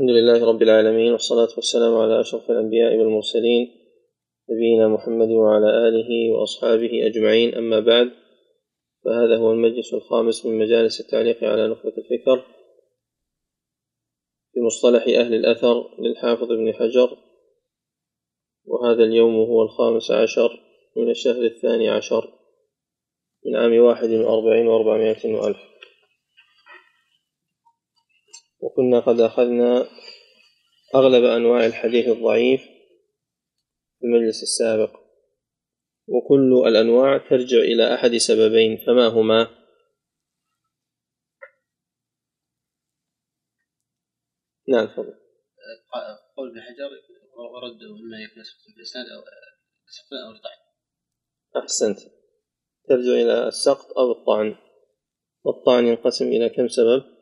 الحمد لله رب العالمين والصلاة والسلام على أشرف الأنبياء والمرسلين نبينا محمد وعلى آله وأصحابه أجمعين. أما بعد فهذا هو المجلس الخامس من مجالس التعليق على نخبة الفكر في مصطلح أهل الأثر للحافظ ابن حجر. وهذا اليوم هو الخامس عشر من الشهر الثاني عشر من عام واحد وأربعين وأربعمائة وألف. وكنا قد أخذنا أغلب أنواع الحديث الضعيف في المجلس السابق. وكل الأنواع ترجع إلى أحد سببين فما هما؟ نعم تفضل. قول ابن حجر ورد إما يكون في الإسناد أو سقط أو الطعن أحسنت. ترجع إلى السقط أو الطعن. والطعن ينقسم إلى كم سبب؟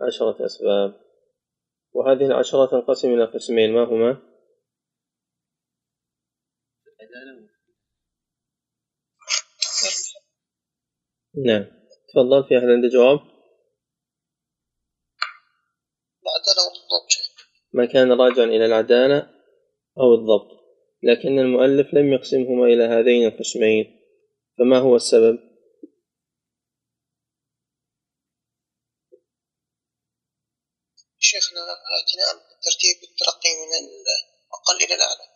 عشرة أسباب وهذه العشرة تنقسم إلى قسمين ما هما؟ نعم تفضل في أحد عنده جواب؟ العدالة والضبط ما كان راجعا إلى العدالة أو الضبط لكن المؤلف لم يقسمهما إلى هذين القسمين فما هو السبب؟ الاعتناء بالترتيب والترقي من الأقل إلى الأعلى.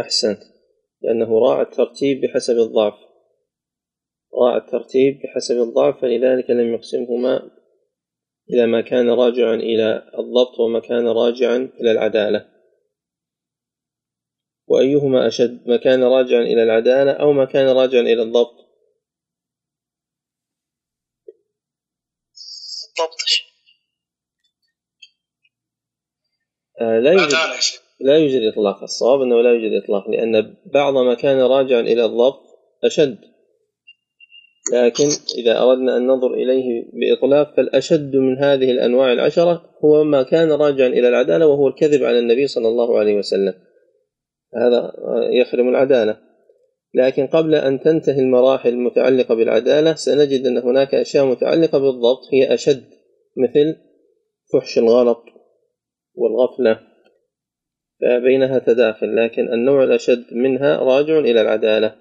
أحسنت. لأنه راعى الترتيب بحسب الضعف. راعى الترتيب بحسب الضعف فلذلك لم يقسمهما إلى ما كان راجعا إلى الضبط وما كان راجعا إلى العدالة. وأيهما أشد ما كان راجعا إلى العدالة أو ما كان راجعا إلى الضبط آه، لا يوجد لا يوجد إطلاق الصواب أنه لا يوجد إطلاق لأن بعض ما كان راجعا إلى الضبط أشد. لكن إذا أردنا أن ننظر إليه بإطلاق فالأشد من هذه الأنواع العشرة هو ما كان راجعا إلى العدالة وهو الكذب على النبي صلى الله عليه وسلم. هذا يخرم العدالة. لكن قبل أن تنتهي المراحل المتعلقة بالعدالة سنجد أن هناك أشياء متعلقة بالضبط هي أشد مثل فحش الغلط. والغفلة فبينها تداخل لكن النوع الأشد منها راجع إلى العدالة.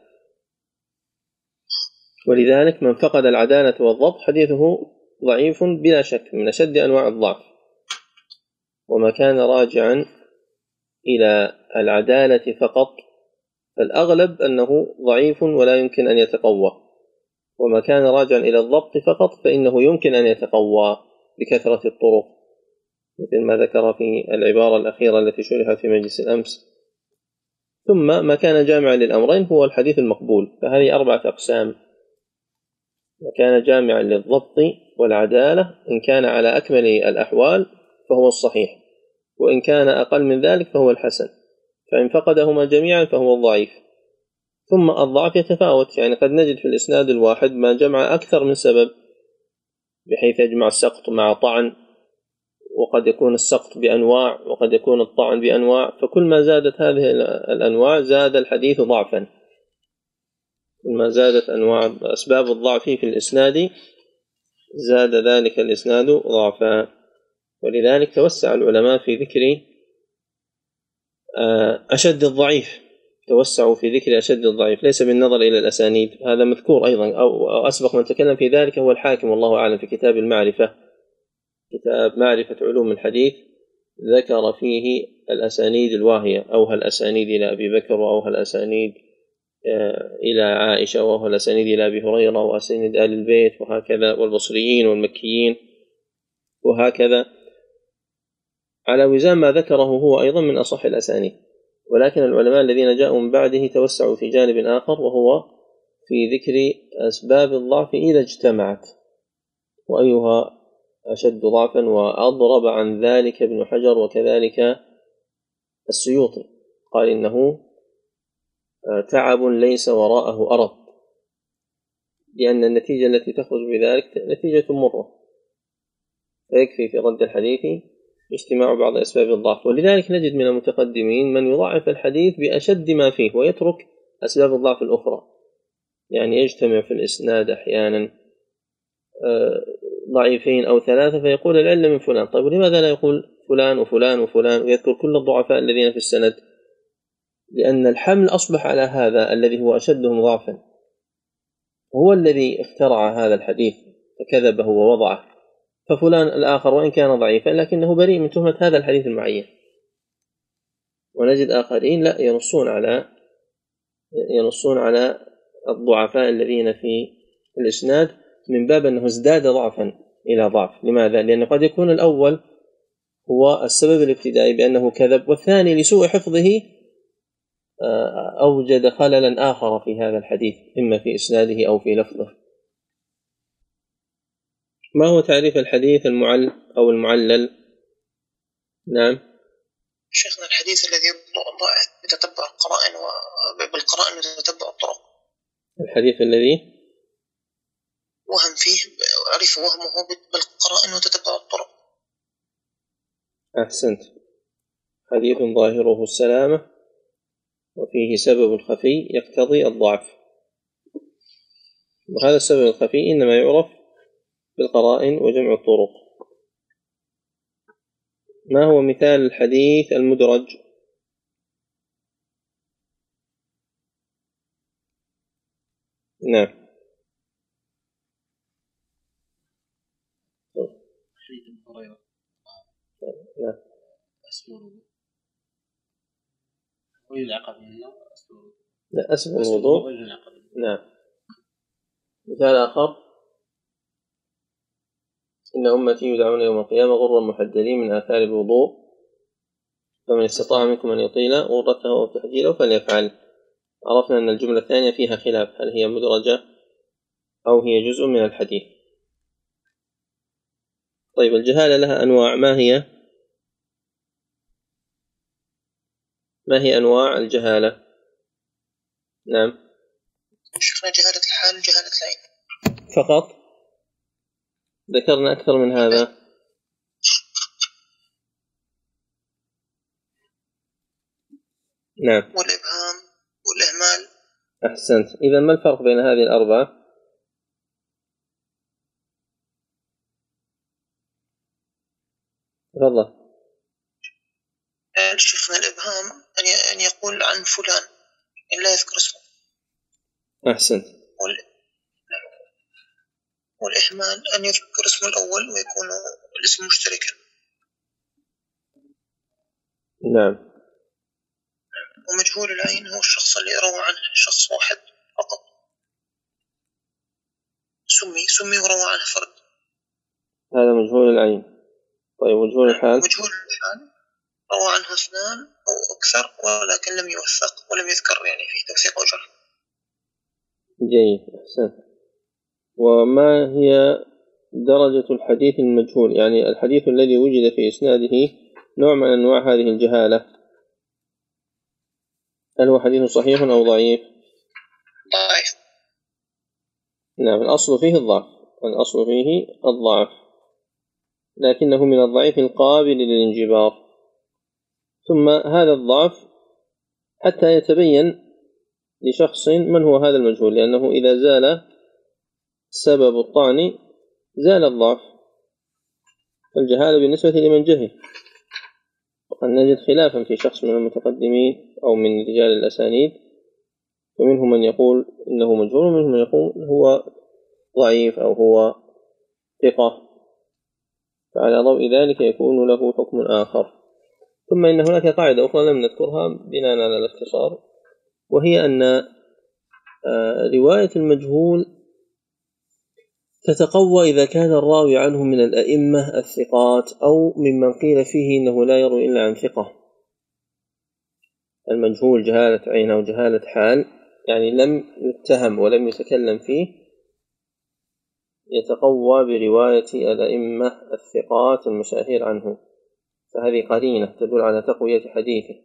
ولذلك من فقد العدالة والضبط حديثه ضعيف بلا شك من أشد أنواع الضعف. وما كان راجعا إلى العدالة فقط فالأغلب أنه ضعيف ولا يمكن أن يتقوى. وما كان راجعا إلى الضبط فقط فإنه يمكن أن يتقوى بكثرة الطرق. مثل ما ذكر في العبارة الأخيرة التي شرحت في مجلس الأمس. ثم ما كان جامعا للأمرين هو الحديث المقبول فهذه أربعة أقسام. ما كان جامعا للضبط والعدالة إن كان على أكمل الأحوال فهو الصحيح وإن كان أقل من ذلك فهو الحسن فإن فقدهما جميعا فهو الضعيف. ثم الضعف يتفاوت يعني قد نجد في الإسناد الواحد ما جمع أكثر من سبب بحيث يجمع السقط مع طعن وقد يكون السقط بأنواع وقد يكون الطعن بأنواع فكل ما زادت هذه الأنواع زاد الحديث ضعفا. كل ما زادت أنواع أسباب الضعف في الإسناد زاد ذلك الإسناد ضعفا. ولذلك توسع العلماء في ذكر آه، أشد الضعيف. توسعوا في ذكر أشد الضعيف ليس بالنظر إلى الأسانيد. هذا مذكور أيضا أو أسبق من تكلم في ذلك هو الحاكم والله أعلم في كتاب المعرفة. كتاب معرفة علوم الحديث ذكر فيه الأسانيد الواهية أوها الأسانيد إلى أبي بكر وأوها الأسانيد آه، إلى عائشة وأوها الأسانيد إلى أبي هريرة وأسانيد آل البيت وهكذا والبصريين والمكيين وهكذا. على وزان ما ذكره هو أيضا من أصح الأسانيد. ولكن العلماء الذين جاءوا من بعده توسعوا في جانب آخر وهو في ذكر أسباب الضعف إذا اجتمعت. وأيها أشد ضعفا وأضرب عن ذلك ابن حجر وكذلك السيوطي. قال إنه آه، تعب ليس وراءه أرض لأن النتيجة التي تخرج بذلك نتيجة مرة. فيكفي في رد الحديث اجتماع بعض أسباب الضعف. ولذلك نجد من المتقدمين من يضعف الحديث بأشد ما فيه ويترك أسباب الضعف الأخرى. يعني يجتمع في الإسناد أحيانا آه، ضعيفين أو ثلاثة فيقول العلة من فلان. طيب لماذا لا يقول فلان وفلان وفلان ويذكر كل الضعفاء الذين في السند؟ لأن الحمل أصبح على هذا الذي هو أشدهم ضعفا هو الذي اخترع هذا الحديث فكذبه ووضعه. ففلان الآخر وإن كان ضعيفا لكنه بريء من تهمة هذا الحديث المعين. ونجد آخرين لا ينصون على ينصون على الضعفاء الذين في الإسناد. من باب أنه ازداد ضعفا إلى ضعف. لماذا؟ لأنه قد يكون الأول هو السبب الابتدائي بأنه كذب والثاني لسوء حفظه آه، أوجد خللا آخر في هذا الحديث إما في إسناده أو في لفظه. ما هو تعريف الحديث المعل أو المعلل؟ نعم. شيخنا الحديث الذي يتتبع القرائن وبالقرائن يتتبع الطرق. الحديث الذي؟ وهم فيه عرف وهمه بالقرائن وتتبع الطرق. أحسنت. حديث ظاهره السلامة وفيه سبب خفي يقتضي الضعف. وهذا السبب الخفي إنما يعرف بالقرائن وجمع الطرق. ما هو مثال الحديث المدرج؟ نعم حديث هريرة نعم أسفل ويلعق به النار لا أسفل الوضوء نعم. مثال آخر. إن أمتي يدعون يوم القيامة غرا محجلين من آثار الوضوء. فمن استطاع منكم أن يطيل غرته أو تحجيله فليفعل. عرفنا أن الجملة الثانية فيها خلاف. هل هي مدرجة أو هي جزء من الحديث؟ طيب الجهالة لها أنواع. ما هي؟ ما هي أنواع الجهالة؟ نعم شفنا جهالة الحال وجهالة العين فقط ذكرنا أكثر من هذا نعم والإبهام والإهمال أحسنت إذا ما الفرق بين هذه الأربعة؟ تفضل شيخنا الإبهام أن يقول عن فلان. إن لا يذكر اسمه. أحسنت. والإهمال أن يذكر اسمه الأول ويكون الاسم مشتركا. نعم. ومجهول العين هو الشخص اللي روى عنه شخص واحد فقط. سمي سمي وروى عنه فرد. هذا مجهول العين. طيب مجهول الحال؟ مجهول الحال روى عنه اثنان أو أكثر ولكن لم يوثق ولم يذكر يعني في توثيق وجرح جيد أحسنت. وما هي درجة الحديث المجهول؟ يعني الحديث الذي وجد في إسناده نوع من أنواع هذه الجهالة. هل هو حديث صحيح أو ضعيف؟ ضعيف. نعم الأصل فيه الضعف. الأصل فيه الضعف. لكنه من الضعيف القابل للانجبار. ثم هذا الضعف حتى يتبين لشخص من هو هذا المجهول لأنه إذا زال سبب الطعن زال الضعف. فالجهالة بالنسبة لمن جهل وقد نجد خلافا في شخص من المتقدمين أو من رجال الأسانيد فمنهم من يقول إنه مجهول ومنهم من يقول هو ضعيف أو هو ثقة. فعلى ضوء ذلك يكون له حكم آخر. ثم إن هناك قاعدة أخرى لم نذكرها بناء على الاختصار وهي أن آه، رواية المجهول تتقوى إذا كان الراوي عنه من الأئمة الثقات أو ممن قيل فيه إنه لا يروي إلا عن ثقة. المجهول جهالة عين أو جهالة حال يعني لم يتهم ولم يتكلم فيه يتقوى برواية الأئمة الثقات المشاهير عنه. فهذه قرينة تدل على تقوية حديثه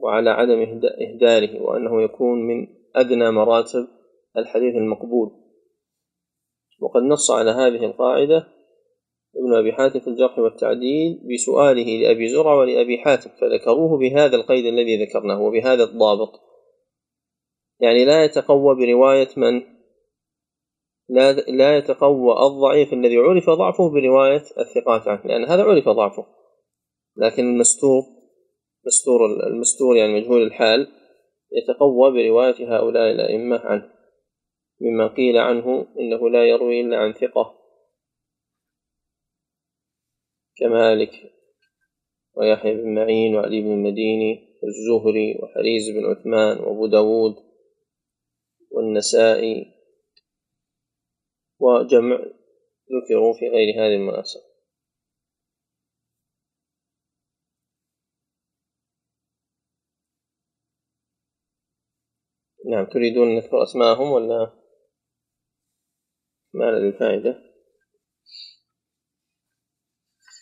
وعلى عدم إهداره وأنه يكون من أدنى مراتب الحديث المقبول. وقد نص على هذه القاعدة ابن أبي حاتم في الجرح والتعديل بسؤاله لأبي زرع ولأبي حاتم فذكروه بهذا القيد الذي ذكرناه وبهذا الضابط. يعني لا يتقوى برواية من لا لا يتقوى الضعيف الذي عرف ضعفه برواية الثقات عنه لأن هذا عرف ضعفه. لكن المستور مستور المستور يعني مجهول الحال يتقوى برواية هؤلاء الأئمة عنه. مما قيل عنه إنه لا يروي إلا عن ثقة. كمالك ويحيى بن معين وعلي بن المديني والزهري وحريز بن عثمان وأبو داود والنسائي وجمع ذكروا في غير هذه المناسبة. نعم تريدون نذكر أسماءهم ولا ما لدي فائدة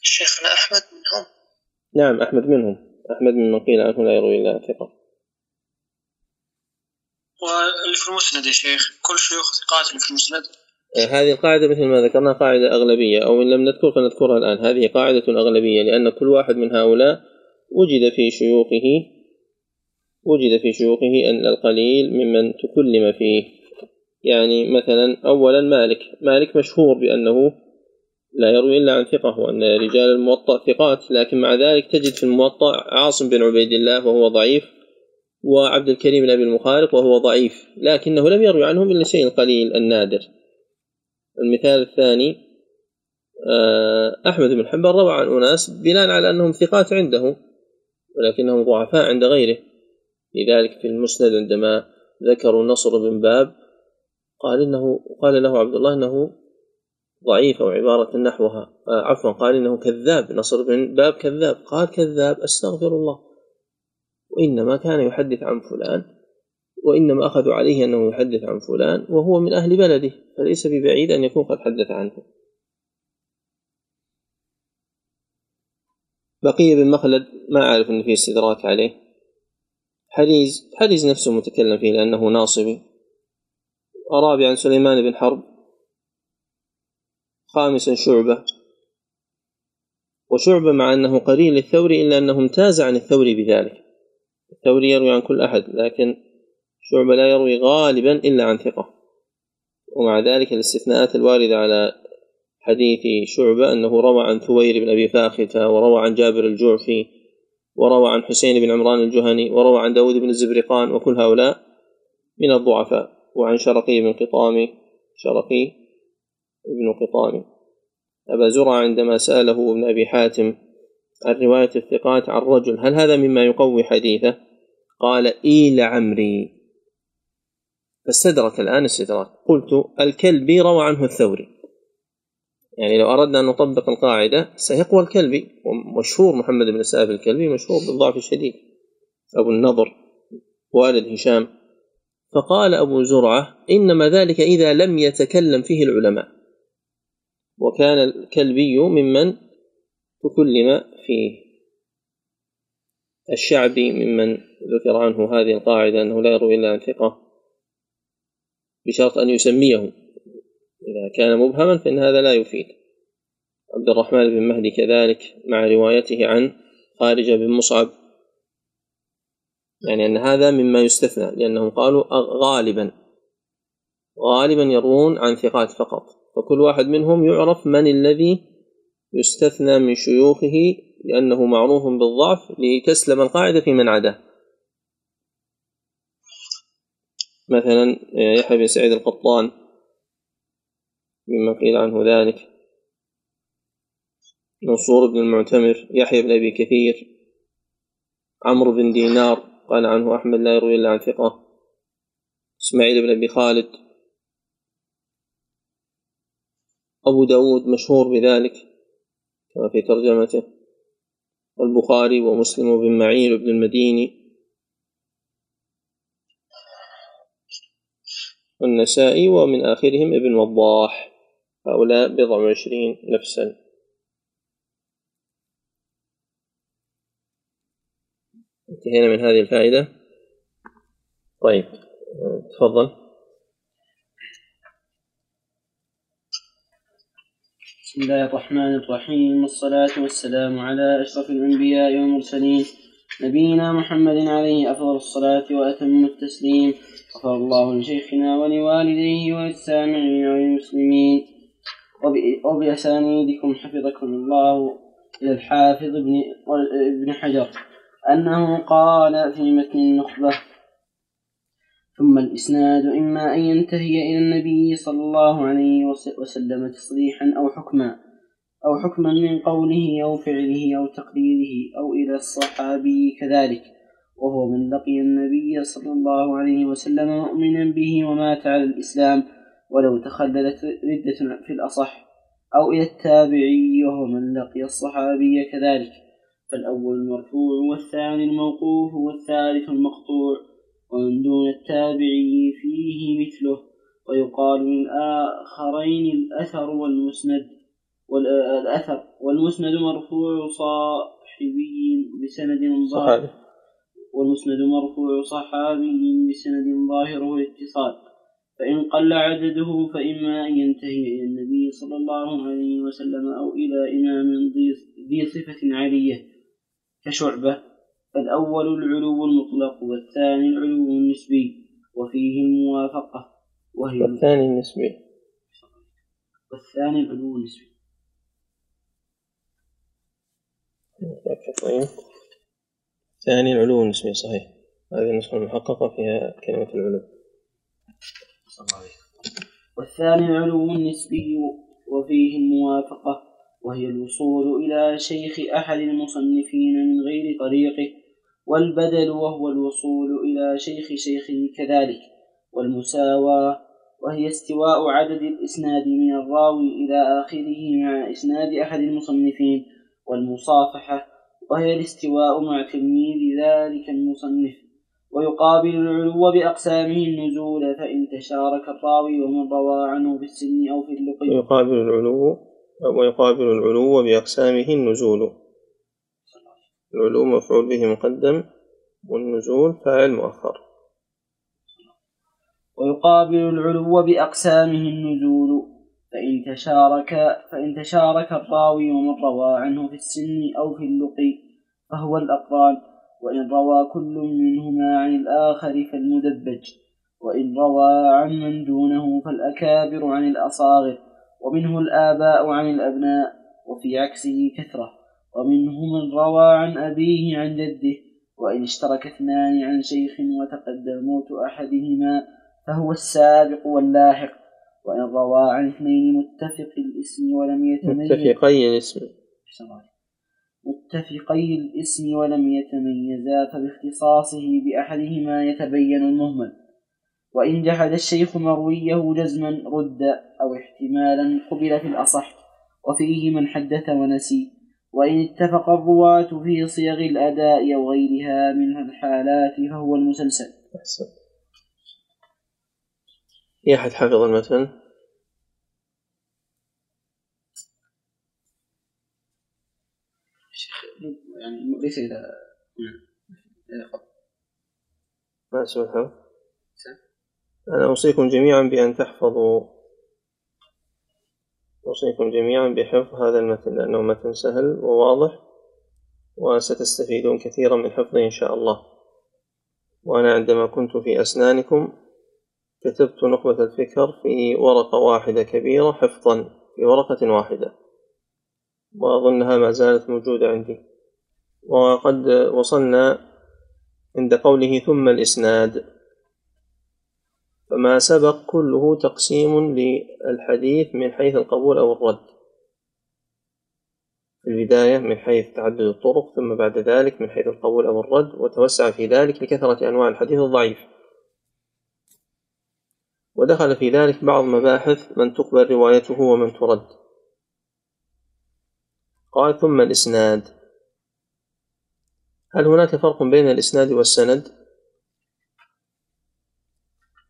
شيخنا أحمد منهم. نعم أحمد منهم. أحمد من قيل عنه لا يروي إلا ثقة. واللي في المسند يا شيخ كل شيوخ ثقات اللي في المسند. هذه القاعدة مثل ما ذكرنا قاعدة أغلبية أو إن لم نذكر فنذكرها الآن. هذه قاعدة أغلبية لأن كل واحد من هؤلاء وجد في شيوخه وجد في شيوخه أن القليل ممن تكلم فيه. يعني مثلا أولا مالك. مالك مشهور بأنه لا يروي إلا عن ثقة وأن رجال الموطأ ثقات. لكن مع ذلك تجد في الموطأ عاصم بن عبيد الله وهو ضعيف وعبد الكريم بن أبي المخارق وهو ضعيف. لكنه لم يروي عنهم إلا الشيء القليل النادر. المثال الثاني آه، أحمد بن حنبل روى عن أناس بناء على أنهم ثقات عنده ولكنهم ضعفاء عند غيره. لذلك في المسند عندما ذكروا نصر بن باب قال إنه قال له عبد الله إنه ضعيف أو عبارة نحوها آه، عفوا قال إنه كذاب نصر بن باب كذاب قال كذاب أستغفر الله وإنما كان يحدث عن فلان وإنما أخذوا عليه أنه يحدث عن فلان وهو من أهل بلده فليس ببعيد أن يكون قد حدث عنه. بقية بن مخلد ما أعرف أن فيه استدراك عليه. حريز حريز نفسه متكلم فيه لأنه ناصبي. رابعا سليمان بن حرب. خامسا شعبة. وشعبة مع أنه قرين للثوري إلا أنه امتاز عن الثوري بذلك. الثوري يروي عن كل أحد لكن شعبة لا يروي غالبا إلا عن ثقة. ومع ذلك الاستثناءات الواردة على حديث شعبة أنه روى عن ثوير بن أبي فاختة وروى عن جابر الجعفي وروى عن حسين بن عمران الجهني وروى عن داود بن الزبرقان وكل هؤلاء من الضعفاء. وعن شرقي بن قطامي شرقي بن قطامي أبا زرع عندما سأله ابن أبي حاتم عن رواية الثقات عن رجل هل هذا مما يقوي حديثه؟ قال إي لعمري. فاستدرك الآن استدراك قلت الكلبي روى عنه الثوري. يعني لو أردنا أن نطبق القاعدة سيقوى الكلبي. ومشهور محمد بن سائب الكلبي مشهور بالضعف الشديد. أبو النضر والد هشام. فقال أبو زرعة إنما ذلك إذا لم يتكلم فيه العلماء. وكان الكلبي ممن تكلم فيه. الشعبي ممن ذكر عنه هذه القاعدة أنه لا يروي إلا عن ثقة. بشرط أن يسميه إذا كان مبهما فإن هذا لا يفيد. عبد الرحمن بن مهدي كذلك مع روايته عن خارجة بن مصعب. يعني أن هذا مما يستثنى لأنهم قالوا غالبا. غالبا يروون عن ثقات فقط. فكل واحد منهم يعرف من الذي يستثنى من شيوخه لأنه معروف بالضعف لتسلم القاعدة في من عداه مثلا يحيى بن سعيد القطان مما قيل عنه ذلك. منصور بن المعتمر يحيى بن أبي كثير عمرو بن دينار قال عنه أحمد لا يروي إلا عن ثقة. إسماعيل بن أبي خالد. أبو داود مشهور بذلك كما في ترجمته. والبخاري ومسلم بن معين وابن المديني. والنسائي ومن آخرهم ابن وضاح. هؤلاء بضع وعشرين نفسا. انتهينا من هذه الفائدة. طيب تفضل. بسم الله الرحمن الرحيم. والصلاة والسلام على أشرف الأنبياء والمرسلين نبينا محمد عليه أفضل الصلاة وأتم التسليم. غفر الله لشيخنا ولوالديه وللسامعين وللمسلمين وبأسانيدكم حفظكم الله إلى الحافظ ابن ابن حجر. أنه قال في متن النخبة ثم الإسناد إما أن ينتهي إلى النبي صلى الله عليه وسلم تصريحا أو حكما أو حكما من قوله أو فعله أو تقريره أو إلى الصحابي كذلك. وهو من لقي النبي صلى الله عليه وسلم مؤمنا به ومات على الإسلام ولو تخللت ردة في الأصح أو إلى التابعي وهو من لقي الصحابي كذلك. فالأول المرفوع والثاني الموقوف والثالث المقطوع ومن دون التابعي فيه مثله ويقال للآخرين الأثر والمسند والأثر والمسند مرفوع صاحبي بسند ظاهر والمسند مرفوع صحابي بسند ظاهره الاتصال فإن قل عدده فإما أن ينتهي إلى النبي صلى الله عليه وسلم أو إلى إمام ذي صفة عالية كشعبة. فالأول العلو المطلق والثاني العلو النسبي وفيه الموافقة وهي والثاني النسبي. والثاني العلو النسبي. طيب ثاني العلو النسبي صحيح. هذه النسخة المحققة فيها كلمة العلو والثاني العلو النسبي وفيه الموافقة وهي الوصول إلى شيخ أحد المصنفين من غير طريقه والبدل وهو الوصول إلى شيخ شيخه كذلك والمساواة وهي استواء عدد الإسناد من الراوي إلى آخره مع إسناد أحد المصنفين والمصافحة وهي الاستواء مع تلميذ ذلك المصنف ويقابل العلو بأقسامه النزول فإن تشارك الراوي ومن روى عنه في السن أو في اللقي ويقابل العلو ويقابل العلو بأقسامه النزول. العلو مفعول به مقدم والنزول فاعل مؤخر. ويقابل العلو بأقسامه النزول. فإن تشارك فإن تشارك الراوي ومن روى عنه في السن أو في اللقي فهو الأقران. وإن روى كل منهما عن الآخر فالمدبج. وإن روى عن من دونه فالأكابر عن الأصاغر. ومنه الآباء عن الأبناء. وفي عكسه كثرة. ومنه من روى عن أبيه عن جده. وإن اشترك اثنان عن شيخ وتقدم موت أحدهما فهو السابق واللاحق. وإن روى عن اثنين متفق الاسم ولم يتميز. متفقي الاسم. متفقي الاسم ولم يتميزا فباختصاصه بأحدهما يتبين المهمل. وإن جحد الشيخ مرويه جزما رد أو احتمالا قبل في الأصح وفيه من حدث ونسي. وإن اتفق الرواة في صيغ الأداء أو غيرها من الحالات فهو المسلسل. أحسن. في أحد حفظ المتن؟ يعني ليس إلى ما الحفظ؟ أنا أوصيكم جميعا بأن تحفظوا. أوصيكم جميعا بحفظ هذا المتن لأنه متن سهل وواضح وستستفيدون كثيرا من حفظه إن شاء الله. وأنا عندما كنت في أسنانكم كتبت نخبة الفكر في ورقة واحدة كبيرة حفظا في ورقة واحدة. وأظنها ما زالت موجودة عندي. وقد وصلنا عند قوله ثم الإسناد. فما سبق كله تقسيم للحديث من حيث القبول أو الرد. في البداية من حيث تعدد الطرق ثم بعد ذلك من حيث القبول أو الرد وتوسع في ذلك لكثرة أنواع الحديث الضعيف. ودخل في ذلك بعض مباحث من تقبل روايته ومن ترد. قال ثم الإسناد. هل هناك فرق بين الإسناد والسند؟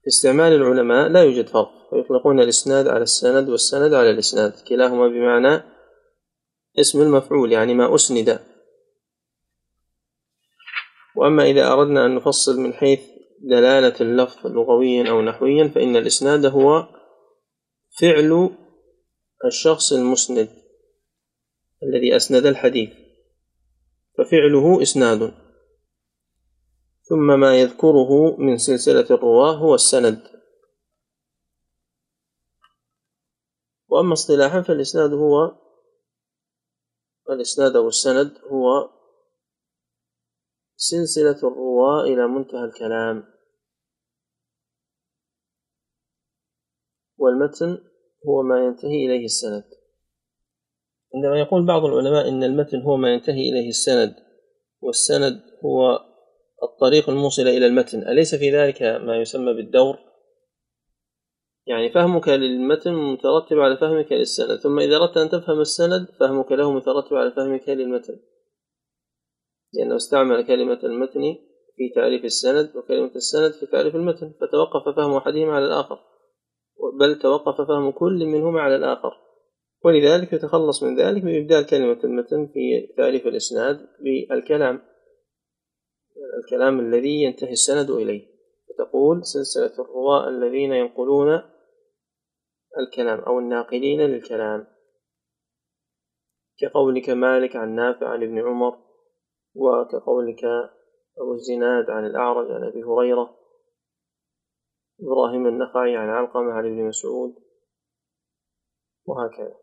في استعمال العلماء لا يوجد فرق فيطلقون الإسناد على السند والسند على الإسناد كلاهما بمعنى اسم المفعول يعني ما أسند. وأما إذا أردنا أن نفصل من حيث دلالة اللفظ لغويا أو نحويا فإن الإسناد هو فعل الشخص المسند الذي أسند الحديث ففعله إسناد. ثم ما يذكره من سلسلة الرواة هو السند. وأما اصطلاحا فالإسناد هو الإسناد أو السند هو سلسلة الرواة إلى منتهى الكلام. والمتن هو ما ينتهي إليه السند. عندما يقول بعض العلماء إن المتن هو ما ينتهي إليه السند والسند هو الطريق الموصل إلى المتن. أليس في ذلك ما يسمى بالدور؟ يعني فهمك للمتن مترتب على فهمك للسند ثم إذا أردت أن تفهم السند فهمك له مترتب على فهمك للمتن. لأنه استعمل كلمة المتن في تعريف السند وكلمة السند في تعريف المتن فتوقف فهم أحدهما على الآخر. بل توقف فهم كل منهما على الآخر. ولذلك يتخلص من ذلك بإبدال كلمة المتن في تعريف الإسناد بالكلام الكلام الذي ينتهي السند إليه. فتقول سلسلة الرواة الذين ينقلون الكلام أو الناقلين للكلام. كقولك مالك عن نافع عن ابن عمر وكقولك أبو الزناد عن الأعرج عن أبي هريرة إبراهيم النخعي عن علقمة عن ابن مسعود وهكذا.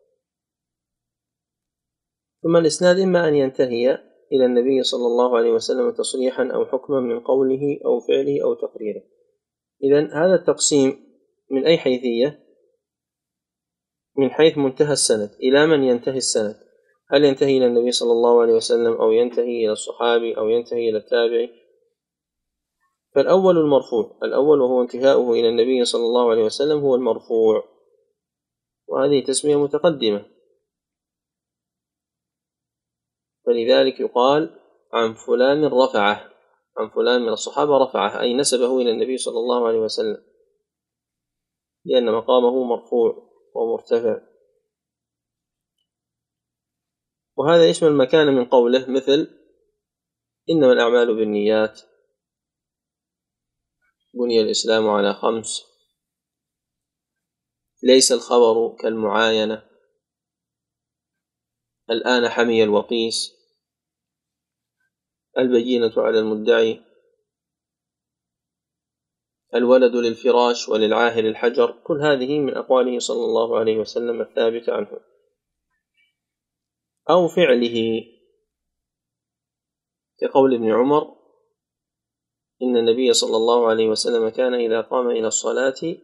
ثم الإسناد إما أن ينتهي إلى النبي صلى الله عليه وسلم تصريحا أو حكما من قوله أو فعله أو تقريره. إذا هذا التقسيم من أي حيثية؟ من حيث منتهى السند. إلى من ينتهي السند؟ هل ينتهي إلى النبي صلى الله عليه وسلم أو ينتهي إلى الصحابي أو ينتهي إلى التابعي؟ فالأول المرفوع. الأول وهو انتهاؤه إلى النبي صلى الله عليه وسلم هو المرفوع. وهذه تسمية متقدمة. فلذلك يقال عن فلان رفعه. عن فلان من الصحابة رفعه أي نسبه إلى النبي صلى الله عليه وسلم. لأن مقامه مرفوع ومرتفع. وهذا يشمل مكان من قوله مثل إنما الأعمال بالنيات. بني الإسلام على خمس. ليس الخبر كالمعاينة. الآن حمي الوطيس البينة على المدعي. الولد للفراش وللعاهر الحجر. كل هذه من أقواله صلى الله عليه وسلم الثابتة عنه. أو فعله. كقول ابن عمر إن النبي صلى الله عليه وسلم كان إذا قام إلى الصلاة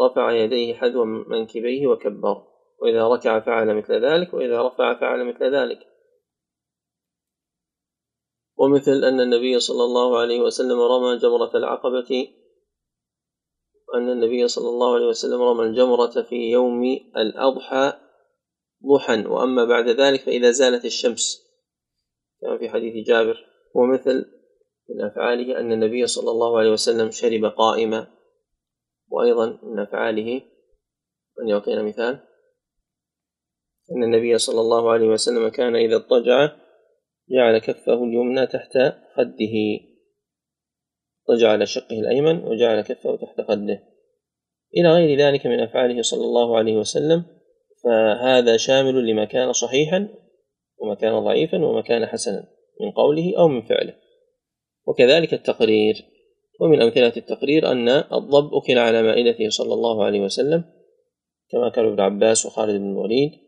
رفع يديه حذو منكبيه وكبر وإذا ركع فعل مثل ذلك وإذا رفع فعل مثل ذلك. ومثل أن النبي صلى الله عليه وسلم رمى جمرة العقبة أن النبي صلى الله عليه وسلم رمى الجمرة في يوم الأضحى ضحى وأما بعد ذلك فإذا زالت الشمس. كما في حديث جابر. ومثل من أفعاله أن النبي صلى الله عليه وسلم شرب قائما. وأيضا من أفعاله من يعطينا مثال. أن النبي صلى الله عليه وسلم كان إذا اضطجع جعل كفه اليمنى تحت خده. اضطجع على شقه الأيمن وجعل كفه تحت خده. إلى غير ذلك من أفعاله صلى الله عليه وسلم فهذا شامل لما كان صحيحا وما كان ضعيفا وما كان حسنا من قوله أو من فعله. وكذلك التقرير. ومن أمثلة التقرير أن الضب أكل على مائدته صلى الله عليه وسلم كما كان ابن عباس وخالد بن الوليد.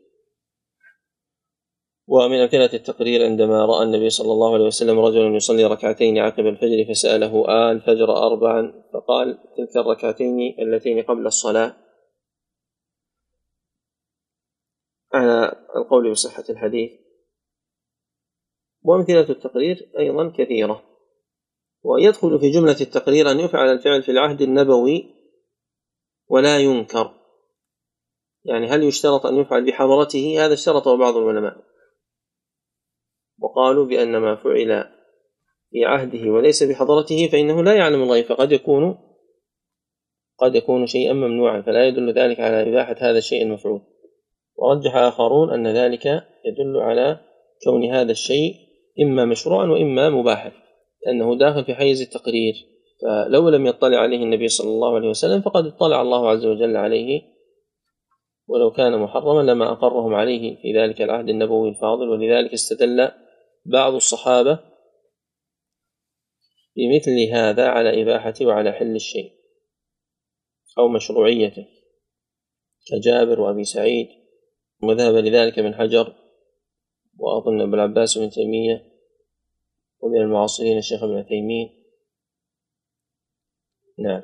ومن أمثلة التقرير عندما رأى النبي صلى الله عليه وسلم رجلا يصلي ركعتين عقب الفجر فسأله آه الفجر أربعا فقال تلك الركعتين اللتين قبل الصلاة. على القول بصحة الحديث. وأمثلة التقرير أيضا كثيرة. ويدخل في جملة التقرير أن يفعل الفعل في العهد النبوي ولا ينكر. يعني هل يشترط أن يفعل بحضرته؟ هذا اشترطه بعض العلماء. وقالوا بأن ما فعل في عهده وليس بحضرته فإنه لا يعلم الغيب فقد يكون قد يكون شيئا ممنوعا فلا يدل ذلك على إباحة هذا الشيء المفعول. ورجح آخرون أن ذلك يدل على كون هذا الشيء إما مشروعا وإما مباحا. لأنه داخل في حيز التقرير. فلو لم يطلع عليه النبي صلى الله عليه وسلم فقد اطلع الله عز وجل عليه. ولو كان محرما لما أقرهم عليه في ذلك العهد النبوي الفاضل ولذلك استدل بعض الصحابة بمثل هذا على إباحته وعلى حل الشيء أو مشروعيته. كجابر وأبي سعيد وذهب لذلك ابن حجر وأظن ابن العباس بن تيمية ومن المعاصرين الشيخ ابن عثيمين. نعم.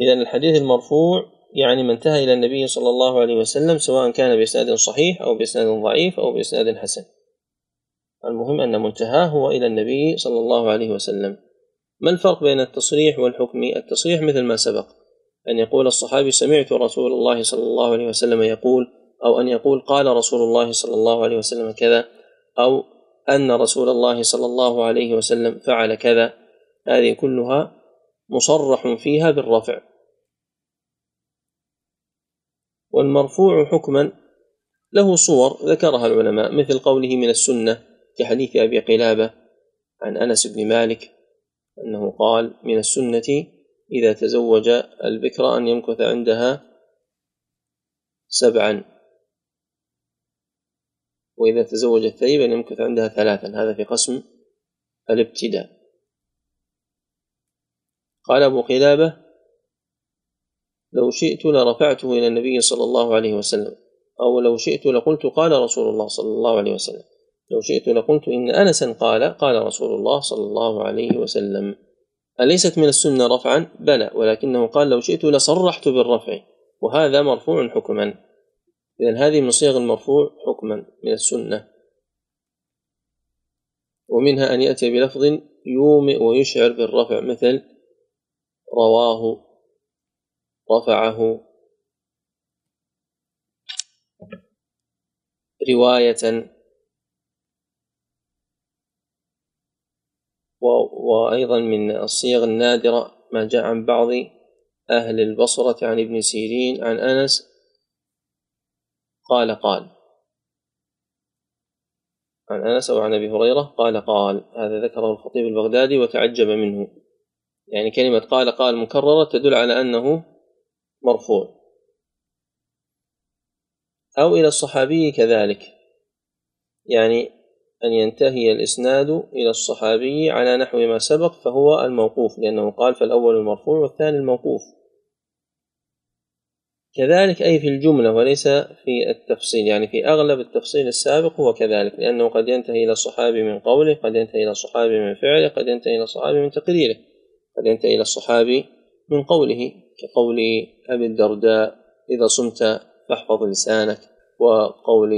إذا الحديث المرفوع يعني ما انتهى إلى النبي صلى الله عليه وسلم سواء كان بإسناد صحيح أو بإسناد ضعيف أو بإسناد حسن. المهم أن منتهاه هو إلى النبي صلى الله عليه وسلم. ما الفرق بين التصريح والحكم؟ التصريح مثل ما سبق. أن يقول الصحابي سمعت رسول الله صلى الله عليه وسلم يقول أو أن يقول قال رسول الله صلى الله عليه وسلم كذا أو أن رسول الله صلى الله عليه وسلم فعل كذا. هذه كلها مصرح فيها بالرفع. والمرفوع حكما له صور ذكرها العلماء مثل قوله من السنة كحديث أبي قلابة عن أنس بن مالك أنه قال من السنة إذا تزوج البكر أن يمكث عندها سبعا وإذا تزوج الثيب أن يمكث عندها ثلاثا. هذا في قسم الابتداء. قال أبو قلابة لو شئت لرفعته إلى النبي صلى الله عليه وسلم أو لو شئت لقلت قال رسول الله صلى الله عليه وسلم. لو شئت لقلت إن أنسا قال قال رسول الله صلى الله عليه وسلم. أليست من السنة رفعا؟ بلى ولكنه قال لو شئت لصرحت بالرفع وهذا مرفوع حكما. إذا هذه من صيغ المرفوع حكما من السنة. ومنها أن يأتي بلفظ يومئ ويشعر بالرفع مثل رواه رفعه. رواية. وأيضا من الصيغ النادرة ما جاء عن بعض أهل البصرة عن ابن سيرين عن أنس قال قال. عن أنس أو عن أبي هريرة قال قال. هذا ذكره الخطيب البغدادي وتعجب منه. يعني كلمة قال قال مكررة تدل على أنه مرفوع. أو إلى الصحابي كذلك. يعني أن ينتهي الإسناد إلى الصحابي على نحو ما سبق فهو الموقوف لأنه قال فالأول المرفوع والثاني الموقوف. كذلك أي في الجملة وليس في التفصيل يعني في أغلب التفصيل السابق هو كذلك لأنه قد ينتهي إلى الصحابي من قوله قد ينتهي إلى الصحابي من فعله قد ينتهي إلى الصحابي من تقريره قد ينتهي إلى الصحابي من قوله كقول أبي الدرداء إذا صمت فاحفظ لسانك وقول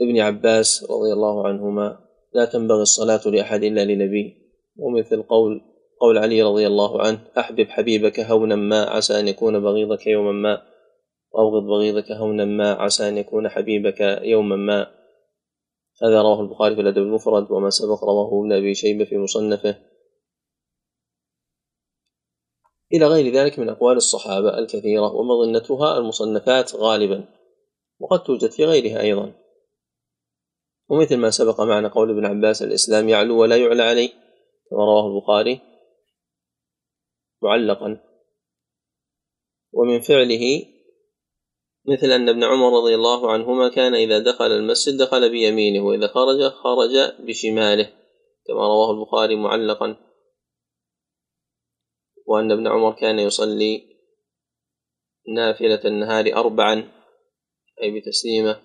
ابن عباس رضي الله عنهما لا تنبغي الصلاة لأحد إلا لنبي ومثل قول قول علي رضي الله عنه أحبب حبيبك هونا ما عسى أن يكون بغيضك يوما ما. وأبغض بغيضك هونا ما عسى أن يكون حبيبك يوما ما. هذا رواه البخاري في الأدب المفرد وما سبق رواه ابن أبي شيبة في مصنفه. إلى غير ذلك من أقوال الصحابة الكثيرة ومظنتها المصنفات غالبا وقد توجد في غيرها أيضا. ومثل ما سبق معنا قول ابن عباس الإسلام يعلو ولا يعلى عليه كما رواه البخاري معلقا. ومن فعله مثل أن ابن عمر رضي الله عنهما كان إذا دخل المسجد دخل بيمينه وإذا خرج خرج بشماله كما رواه البخاري معلقا. وأن ابن عمر كان يصلي نافلة النهار أربعا أي بتسليمة.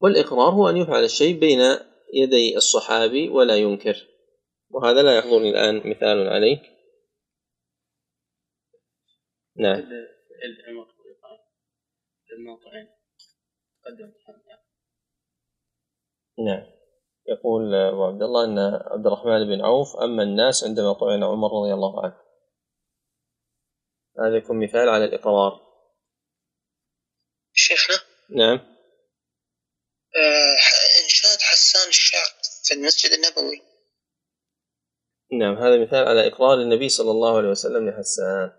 والإقرار هو أن يفعل الشيء بين يدي الصحابي ولا ينكر. وهذا لا يحضرني الآن مثال عليه نعم. نعم. يقول أبو عبد الله أن عبد الرحمن بن عوف أما الناس عندما طعن عمر رضي الله عنه. هذا يكون مثال على الإقرار. شيخنا؟ نعم. آه إنشاد حسان الشعب في المسجد النبوي. نعم هذا مثال على إقرار النبي صلى الله عليه وسلم لحسان.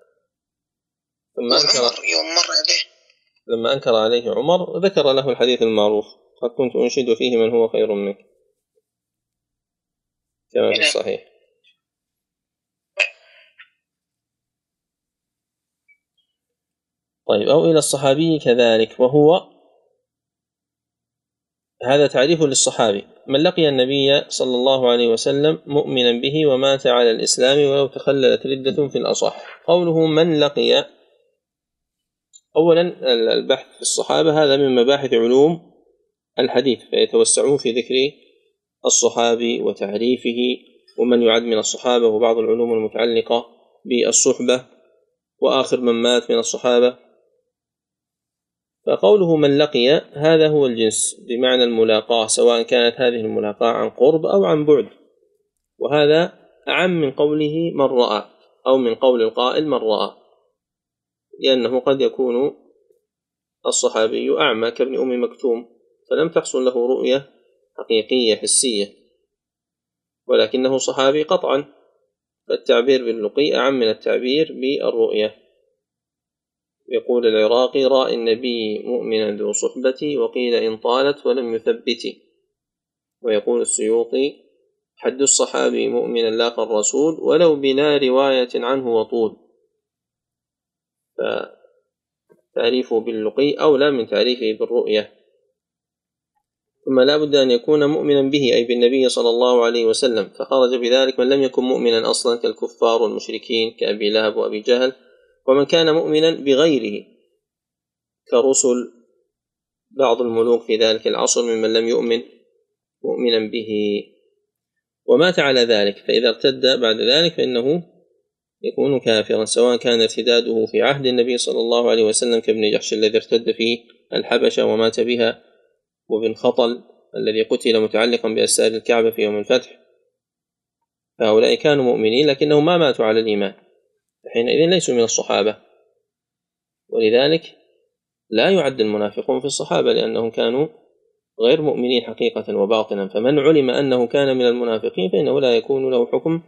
ثم أنكر يوم مر عليه. لما أنكر عليه عمر ذكر له الحديث المعروف. قد كنت أنشد فيه من هو خير منك. كما في الصحيح. طيب أو إلى الصحابي كذلك وهو هذا تعريف للصحابي. من لقي النبي صلى الله عليه وسلم مؤمنا به ومات على الإسلام ولو تخللت ردة في الأصح. قوله من لقي أولا البحث في الصحابة هذا من مباحث علوم الحديث فيتوسعون في ذكر الصحابي وتعريفه ومن يعد من الصحابة وبعض العلوم المتعلقة بالصحبة وآخر من مات من الصحابة. فقوله من لقي هذا هو الجنس بمعنى الملاقاة سواء كانت هذه الملاقاة عن قرب أو عن بعد. وهذا أعم من قوله من رأى أو من قول القائل من رأى. لأنه قد يكون الصحابي أعمى كابن أم مكتوم فلم تحصل له رؤية حقيقية حسية. ولكنه صحابي قطعا فالتعبير باللقي أعم من التعبير بالرؤية. يقول العراقي رأى النبي مؤمنا ذو صحبتي وقيل إن طالت ولم يثبت. ويقول السيوطي حد الصحابي مؤمنا لاقى الرسول ولو بلا رواية عنه وطول. فتعريفه باللقي أولى من تعريفه بالرؤية. ثم لا بد أن يكون مؤمنا به أي بالنبي صلى الله عليه وسلم. فخرج بذلك من لم يكن مؤمنا أصلا كالكفار والمشركين كأبي لهب وأبي جهل. ومن كان مؤمنا بغيره كرسل بعض الملوك في ذلك العصر ممن لم يؤمن مؤمنا به. ومات على ذلك فإذا ارتد بعد ذلك فإنه يكون كافرا سواء كان ارتداده في عهد النبي صلى الله عليه وسلم كابن جحش الذي ارتد في الحبشة ومات بها وابن خطل الذي قتل متعلقا بأسار الكعبة في يوم الفتح. فهؤلاء كانوا مؤمنين لكنهم ما ماتوا على الإيمان. حينئذ ليسوا من الصحابة. ولذلك لا يعد المنافقون في الصحابة لأنهم كانوا غير مؤمنين حقيقة وباطنا. فمن علم أنه كان من المنافقين فإنه لا يكون له حكم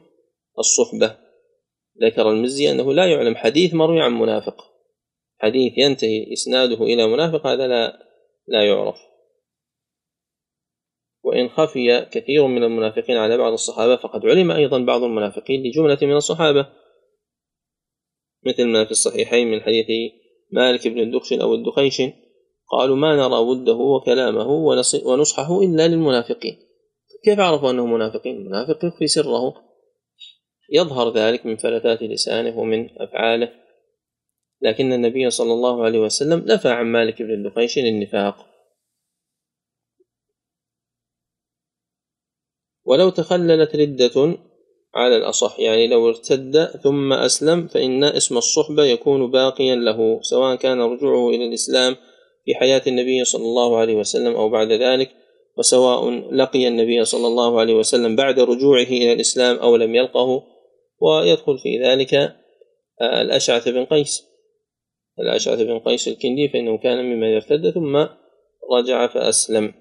الصحبة. ذكر المزي أنه لا يعلم حديث مروي عن منافق. حديث ينتهي إسناده إلى منافق هذا لا لا يعرف. وإن خفي كثير من المنافقين على بعض الصحابة فقد علم أيضا بعض المنافقين لجملة من الصحابة. مثل ما في الصحيحين من حديث مالك بن الدخش أو الدخيش قالوا ما نرى وده وكلامه ونصحه إلا للمنافقين. كيف عرفوا أنه منافقين؟ منافق يخفي سره. يظهر ذلك من فلتات لسانه ومن أفعاله. لكن النبي صلى الله عليه وسلم نفى عن مالك بن الدخيش النفاق ولو تخللت ردة على الأصح يعني لو ارتد ثم أسلم فإن اسم الصحبة يكون باقيا له سواء كان رجوعه إلى الإسلام في حياة النبي صلى الله عليه وسلم أو بعد ذلك وسواء لقي النبي صلى الله عليه وسلم بعد رجوعه إلى الإسلام أو لم يلقه ويدخل في ذلك آه، الأشعث بن قيس. الأشعث بن قيس الكندي فإنه كان ممن ارتد ثم رجع فأسلم.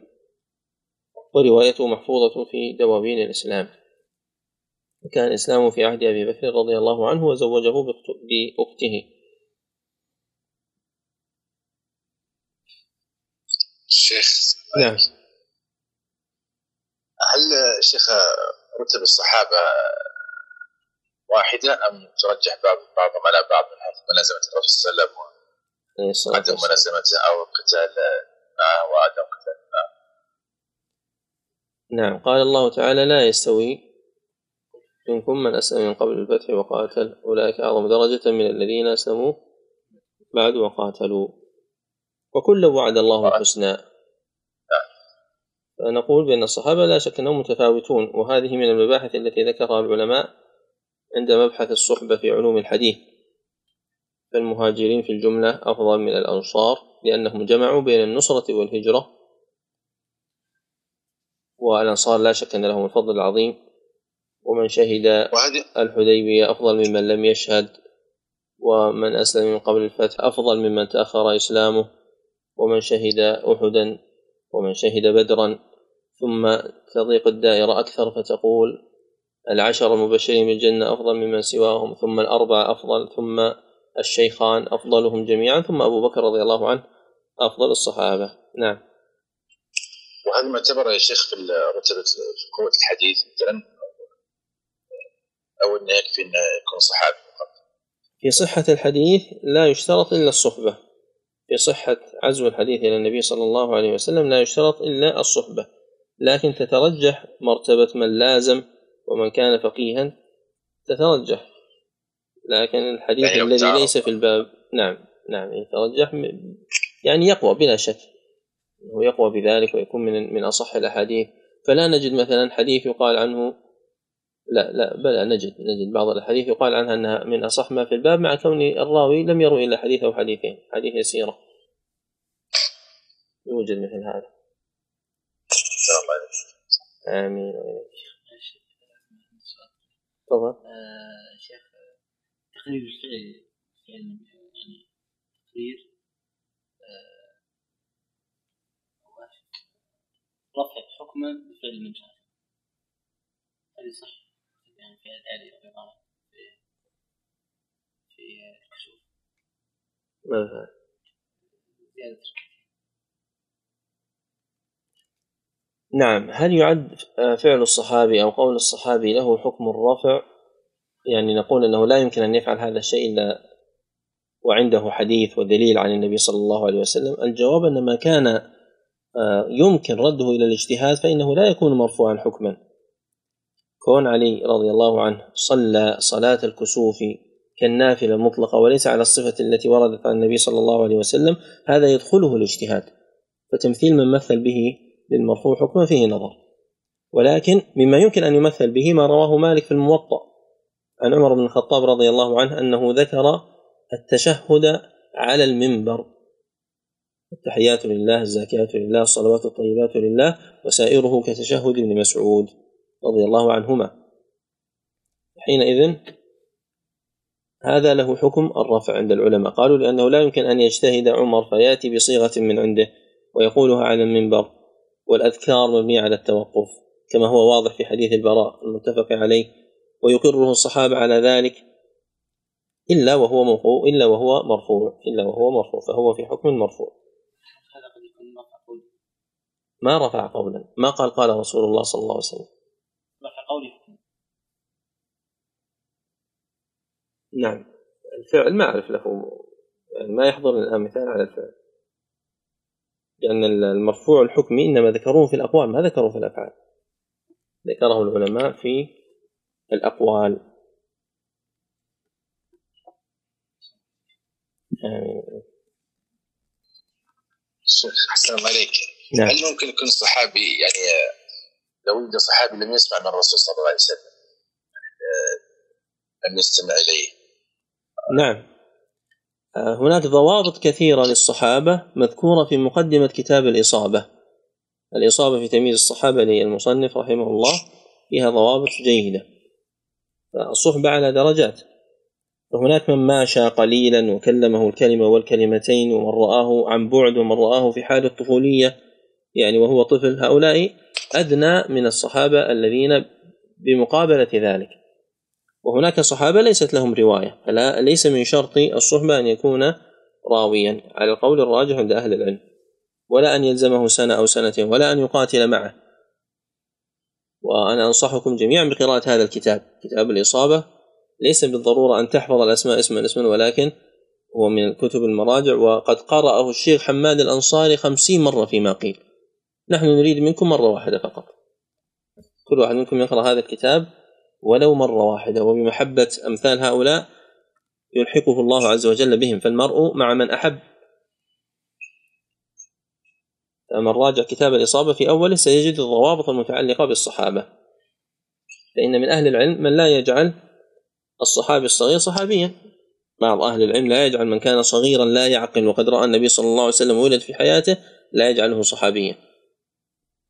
وروايته محفوظة في دواوين الإسلام. كان إسلامه في عهد أبي بكر رضي الله عنه وزوجه بأخته. شيخ نعم. هل شيخ رتب الصحابة واحدة أم ترجح بعض بعضهم على بعض من حيث ملازمة الرسول صلى الله عليه وسلم؟ وعدم ملازمته أو قتال معه وعدم قتال معه نعم. قال الله تعالى لا يستوي منكم من أسلم من قبل الفتح وقاتل أولئك أعظم درجة من الذين أسلموا بعد وقاتلوا. وكل وعد الله الحسنى. فنقول بأن الصحابة لا شك أنهم متفاوتون وهذه من المباحث التي ذكرها العلماء عند مبحث الصحبة في علوم الحديث. فالمهاجرين في الجملة أفضل من الأنصار لأنهم جمعوا بين النصرة والهجرة. والأنصار لا شك أن لهم الفضل العظيم. ومن شهد الحديبية أفضل ممن لم يشهد. ومن أسلم من قبل الفتح أفضل ممن تأخر إسلامه. ومن شهد أحدا ومن شهد بدرا. ثم تضيق الدائرة أكثر فتقول العشر المبشرين بالجنة أفضل ممن سواهم ثم الأربعة أفضل ثم الشيخان أفضلهم جميعا ثم أبو بكر رضي الله عنه أفضل الصحابة. نعم. وهذا معتبر يا شيخ في رتبة قوة الحديث مثلا أو إنه يكفي إنه يكون صحابي فقط؟ في صحة الحديث لا يشترط إلا الصحبة. في صحة عزو الحديث إلى النبي صلى الله عليه وسلم لا يشترط إلا الصحبة. لكن تترجح مرتبة من لازم ومن كان فقيها تترجح. لكن الحديث يعني الذي ليس في الباب نعم نعم يترجح يعني يقوى بلا شك. هو يقوى بذلك ويكون من من أصح الأحاديث. فلا نجد مثلا حديث يقال عنه لا لا بلى نجد نجد بعض الأحاديث يقال عنها أنها من أصح ما في الباب مع كون الراوي لم يروي إلا حديث أو حديثين حديث يسيرة. يوجد مثل هذا. آمين. تفضل. آه شيخ تقرير الفعل يعني تقرير رفع حكما بفعل شاء. هذه صح يعني في والإمامة في في الكشوف. ما زيادة نعم هل يعد فعل الصحابي أو قول الصحابي له حكم الرفع يعني نقول أنه لا يمكن أن يفعل هذا الشيء إلا وعنده حديث ودليل عن النبي صلى الله عليه وسلم. الجواب أن ما كان آه، يمكن رده إلى الاجتهاد فإنه لا يكون مرفوعا حكما. كون علي رضي الله عنه صلى صلاة الكسوف كالنافلة المطلقة وليس على الصفة التي وردت عن النبي صلى الله عليه وسلم هذا يدخله الاجتهاد. فتمثيل من مثل به للمرفوع حكما فيه نظر. ولكن مما يمكن أن يمثل به ما رواه مالك في الموطأ عن عمر بن الخطاب رضي الله عنه أنه ذكر التشهد على المنبر. التحيات لله الزاكيات لله الصلوات الطيبات لله وسائره كتشهد ابن مسعود رضي الله عنهما. حينئذ هذا له حكم الرفع عند العلماء. قالوا لأنه لا يمكن أن يجتهد عمر فيأتي بصيغة من عنده ويقولها على المنبر. والأذكار مبنية على التوقف كما هو واضح في حديث البراء المتفق عليه ويقره الصحابة على ذلك إلا وهو مرفوع إلا وهو مرفوع إلا وهو مرفوع فهو في حكم مرفوع. ما رفع قولا ما قال قال رسول الله صلى الله عليه وسلم. رفع قولي نعم الفعل ما أعرف له يعني ما يحضر الآن مثال على الفعل. لأن المرفوع الحكمي إنما ذكروه في الأقوال ما ذكروه في الأفعال. ذكره العلماء في الأقوال. آمين. السلام عليك. نعم. هل ممكن يكون الصحابي يعني لو وجد صحابي لم يسمع من الرسول صلى الله عليه وسلم لم يستمع إليه؟ نعم. آه، هناك ضوابط كثيرة للصحابة مذكورة في مقدمة كتاب الإصابة. الإصابة في تمييز الصحابة للمصنف رحمه الله فيها ضوابط جيدة. الصحبة على درجات. فهناك من ماشى قليلا وكلمه الكلمة والكلمتين ومن رآه عن بعد ومن رآه في حال الطفولية يعني وهو طفل هؤلاء أدنى من الصحابة الذين بمقابلة ذلك. وهناك صحابة ليست لهم رواية فلا ليس من شرط الصحبة أن يكون راويا على القول الراجح عند أهل العلم ولا أن يلزمه سنة أو سنتين ولا أن يقاتل معه. وأنا أنصحكم جميعا بقراءة هذا الكتاب كتاب الإصابة. ليس بالضرورة أن تحفظ الأسماء اسما اسما ولكن هو من كتب المراجع وقد قرأه الشيخ حماد الأنصاري خمسين مرة فيما قيل. نحن نريد منكم مرة واحدة فقط. كل واحد منكم يقرأ هذا الكتاب. ولو مرة واحدة وبمحبة أمثال هؤلاء يلحقه الله عز وجل بهم. فالمرء مع من أحب. فمن راجع كتاب الإصابة في أوله سيجد الضوابط المتعلقة بالصحابة. فإن من أهل العلم من لا يجعل الصحابي الصغير صحابيا. بعض أهل العلم لا يجعل من كان صغيرا لا يعقل وقد رأى النبي صلى الله عليه وسلم ولد في حياته لا يجعله صحابيا.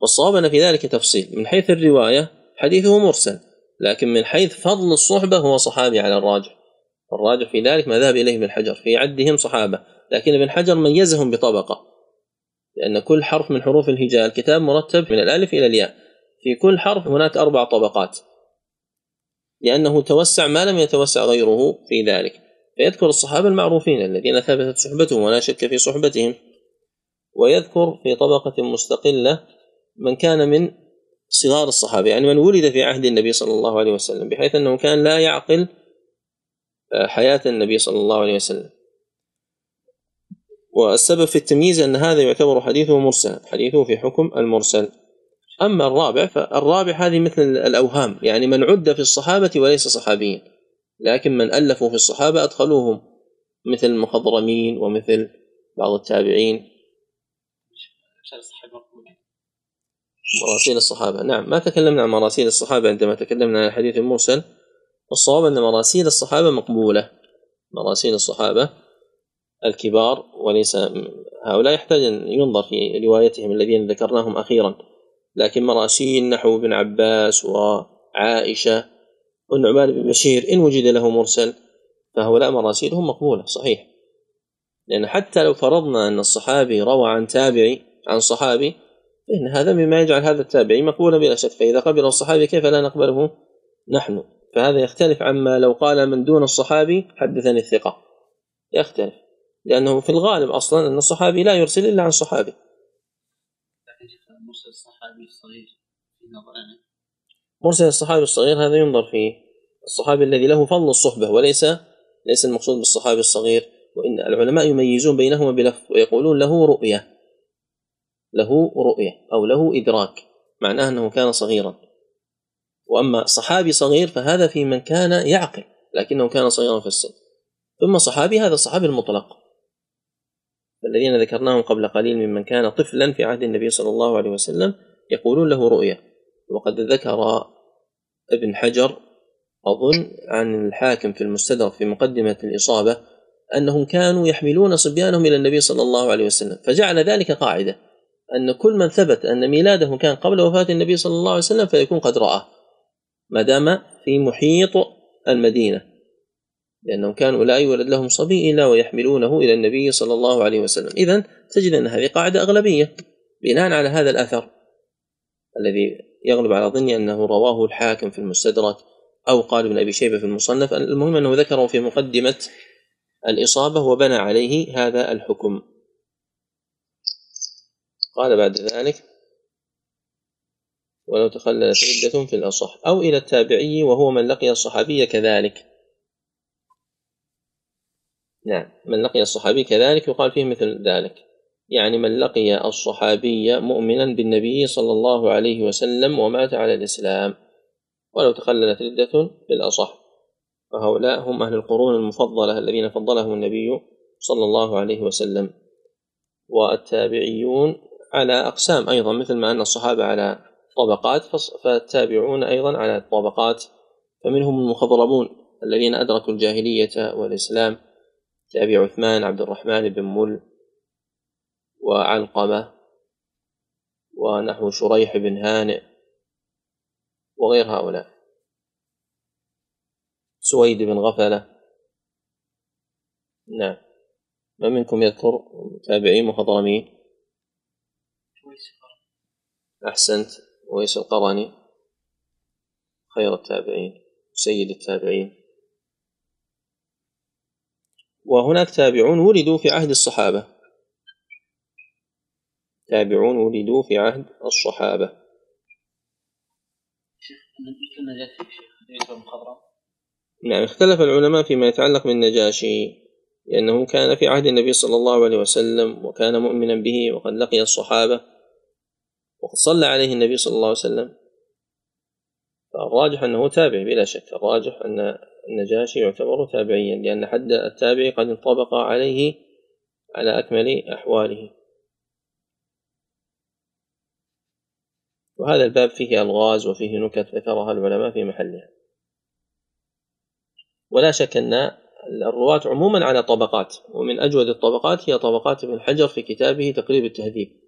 والصواب أن في ذلك تفصيل. من حيث الرواية حديثه مرسل. لكن من حيث فضل الصحبة هو صحابي على الراجح. الراجح في ذلك ما ذهب إليه ابن حجر في عدهم صحابة لكن ابن حجر ميزهم بطبقة. لأن كل حرف من حروف الهجاء الكتاب مرتب من الألف إلى الياء. في كل حرف هناك أربع طبقات. لأنه توسع ما لم يتوسع غيره في ذلك. فيذكر الصحابة المعروفين الذين ثبتت صحبتهم ولا شك في صحبتهم. ويذكر في طبقة مستقلة من كان من صغار الصحابة. يعني من ولد في عهد النبي صلى الله عليه وسلم بحيث أنه كان لا يعقل آه، حياة النبي صلى الله عليه وسلم. والسبب في التمييز أن هذا يعتبر حديثه مرسلا حديثه في حكم المرسل. أما الرابع فالرابع هذه مثل الأوهام. يعني من عد في الصحابة وليس صحابيا. لكن من ألفوا في الصحابة أدخلوهم. مثل المخضرمين ومثل بعض التابعين. مراسيل الصحابة. نعم ما تكلمنا عن مراسيل الصحابة عندما تكلمنا عن الحديث المرسل الصواب أن مراسيل الصحابة مقبولة. مراسيل الصحابة الكبار وليس هؤلاء يحتاج أن ينظر في روايتهم الذين ذكرناهم أخيرا. لكن مراسيل نحو ابن عباس وعائشة والنعمان بن بشير إن وجد له مرسل فهؤلاء مراسيلهم مقبولة صحيح. لأن حتى لو فرضنا أن الصحابي روى عن تابعي عن صحابي فإن هذا مما يجعل هذا التابعي مقبولا بلا شك. فإذا قبل الصحابي كيف لا نقبله نحن؟ فهذا يختلف عما لو قال من دون الصحابي حدثني الثقة. يختلف. لأنه في الغالب أصلا أن الصحابي لا يرسل إلا عن صحابي. مرسل الصحابي الصغير في نظرنا. مرسل الصحابي الصغير هذا ينظر فيه. الصحابي الذي له فضل الصحبة وليس ليس المقصود بالصحابي الصغير. وإن العلماء يميزون بينهما بلفظ ويقولون له رؤية. له رؤية أو له إدراك معناه أنه كان صغيرا. وأما صحابي صغير فهذا في من كان يعقل لكنه كان صغيرا في السن. ثم صحابي هذا الصحابي المطلق. الذين ذكرناهم قبل قليل ممن كان طفلا في عهد النبي صلى الله عليه وسلم يقولون له رؤية. وقد ذكر ابن حجر أظن عن الحاكم في المستدرك في مقدمة الإصابة أنهم كانوا يحملون صبيانهم إلى النبي صلى الله عليه وسلم فجعل ذلك قاعدة. أن كل من ثبت أن ميلاده كان قبل وفاة النبي صلى الله عليه وسلم فيكون قد رآه ما دام في محيط المدينة لأنهم كانوا لا يولد لهم صبي إلا ويحملونه إلى النبي صلى الله عليه وسلم. إذا تجد أن هذه قاعدة أغلبية بناء على هذا الأثر الذي يغلب على ظني أنه رواه الحاكم في المستدرك أو قال ابن أبي شيبة في المصنف. المهم أنه ذكره في مقدمة الإصابة وبنى عليه هذا الحكم. قال بعد ذلك ولو تخللت ردة في الأصح أو إلى التابعي وهو من لقي الصحابي كذلك. نعم من لقي الصحابي كذلك يقال فيه مثل ذلك. يعني من لقي الصحابي مؤمنا بالنبي صلى الله عليه وسلم ومات على الإسلام. ولو تخللت ردة بالأصح وهؤلاء هم أهل القرون المفضلة الذين فضلهم النبي صلى الله عليه وسلم. والتابعيون على أقسام أيضا مثل ما أن الصحابة على طبقات فالتابعون أيضا على طبقات فمنهم المخضرمون الذين أدركوا الجاهلية والإسلام كأبي عثمان عبد الرحمن بن مل وعلقمة ونحو شريح بن هانئ وغير هؤلاء. سويد بن غفلة. نعم. ما منكم يذكر؟ تابعين مخضرمين. أحسنت ويس القرني خير التابعين سيد التابعين. وهناك تابعون ولدوا في عهد الصحابة. تابعون ولدوا في عهد الصحابة. نعم اختلف العلماء فيما يتعلق بالنجاشي لأنه كان في عهد النبي صلى الله عليه وسلم وكان مؤمنا به وقد لقي الصحابة. وقد صلى عليه النبي صلى الله عليه وسلم. فالراجح أنه تابع بلا شك. الراجح أن النجاشي يعتبر تابعيا لأن حد التابع قد انطبق عليه على أكمل أحواله. وهذا الباب فيه ألغاز وفيه نكت ذكرها العلماء في محلها. ولا شك أن الرواة عموما على طبقات ومن أجود الطبقات هي طبقات ابن حجر في كتابه تقريب التهذيب.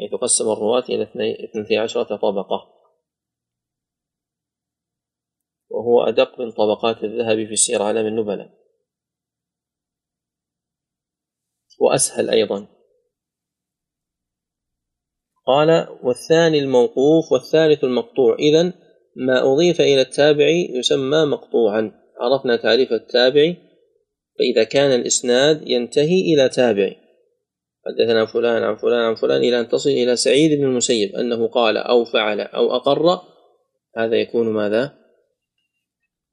حيث قسم الرواة إلى اثنتي عشرة طبقة. وهو أدق من طبقات الذهب في سير علام النبلاء. وأسهل أيضا. قال والثاني الموقوف والثالث المقطوع. إذن ما أضيف إلى التابع يسمى مقطوعا. عرفنا تعريف التابع. فإذا كان الإسناد ينتهي إلى تابع. حدثنا فلان عن فلان عن فلان إلى أن تصل إلى سعيد بن المسيب أنه قال أو فعل أو أقر. هذا يكون ماذا؟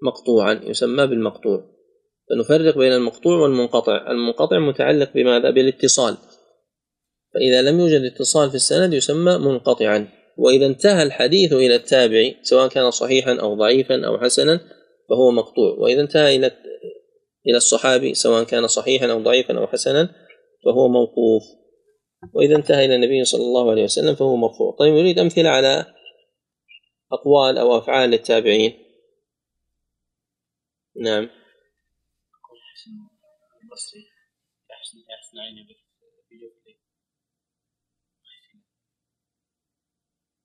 مقطوعا يسمى بالمقطوع. فنفرق بين المقطوع والمنقطع. المنقطع متعلق بماذا؟ بالاتصال. فإذا لم يوجد اتصال في السند يسمى منقطعا. وإذا انتهى الحديث إلى التابعي سواء كان صحيحا أو ضعيفا أو حسنا فهو مقطوع. وإذا انتهى إلى إلى الصحابي سواء كان صحيحا أو ضعيفا أو حسنا فهو موقوف. وإذا انتهى إلى النبي صلى الله عليه وسلم فهو مرفوع. طيب نريد أمثلة على أقوال أو أفعال للتابعين. نعم.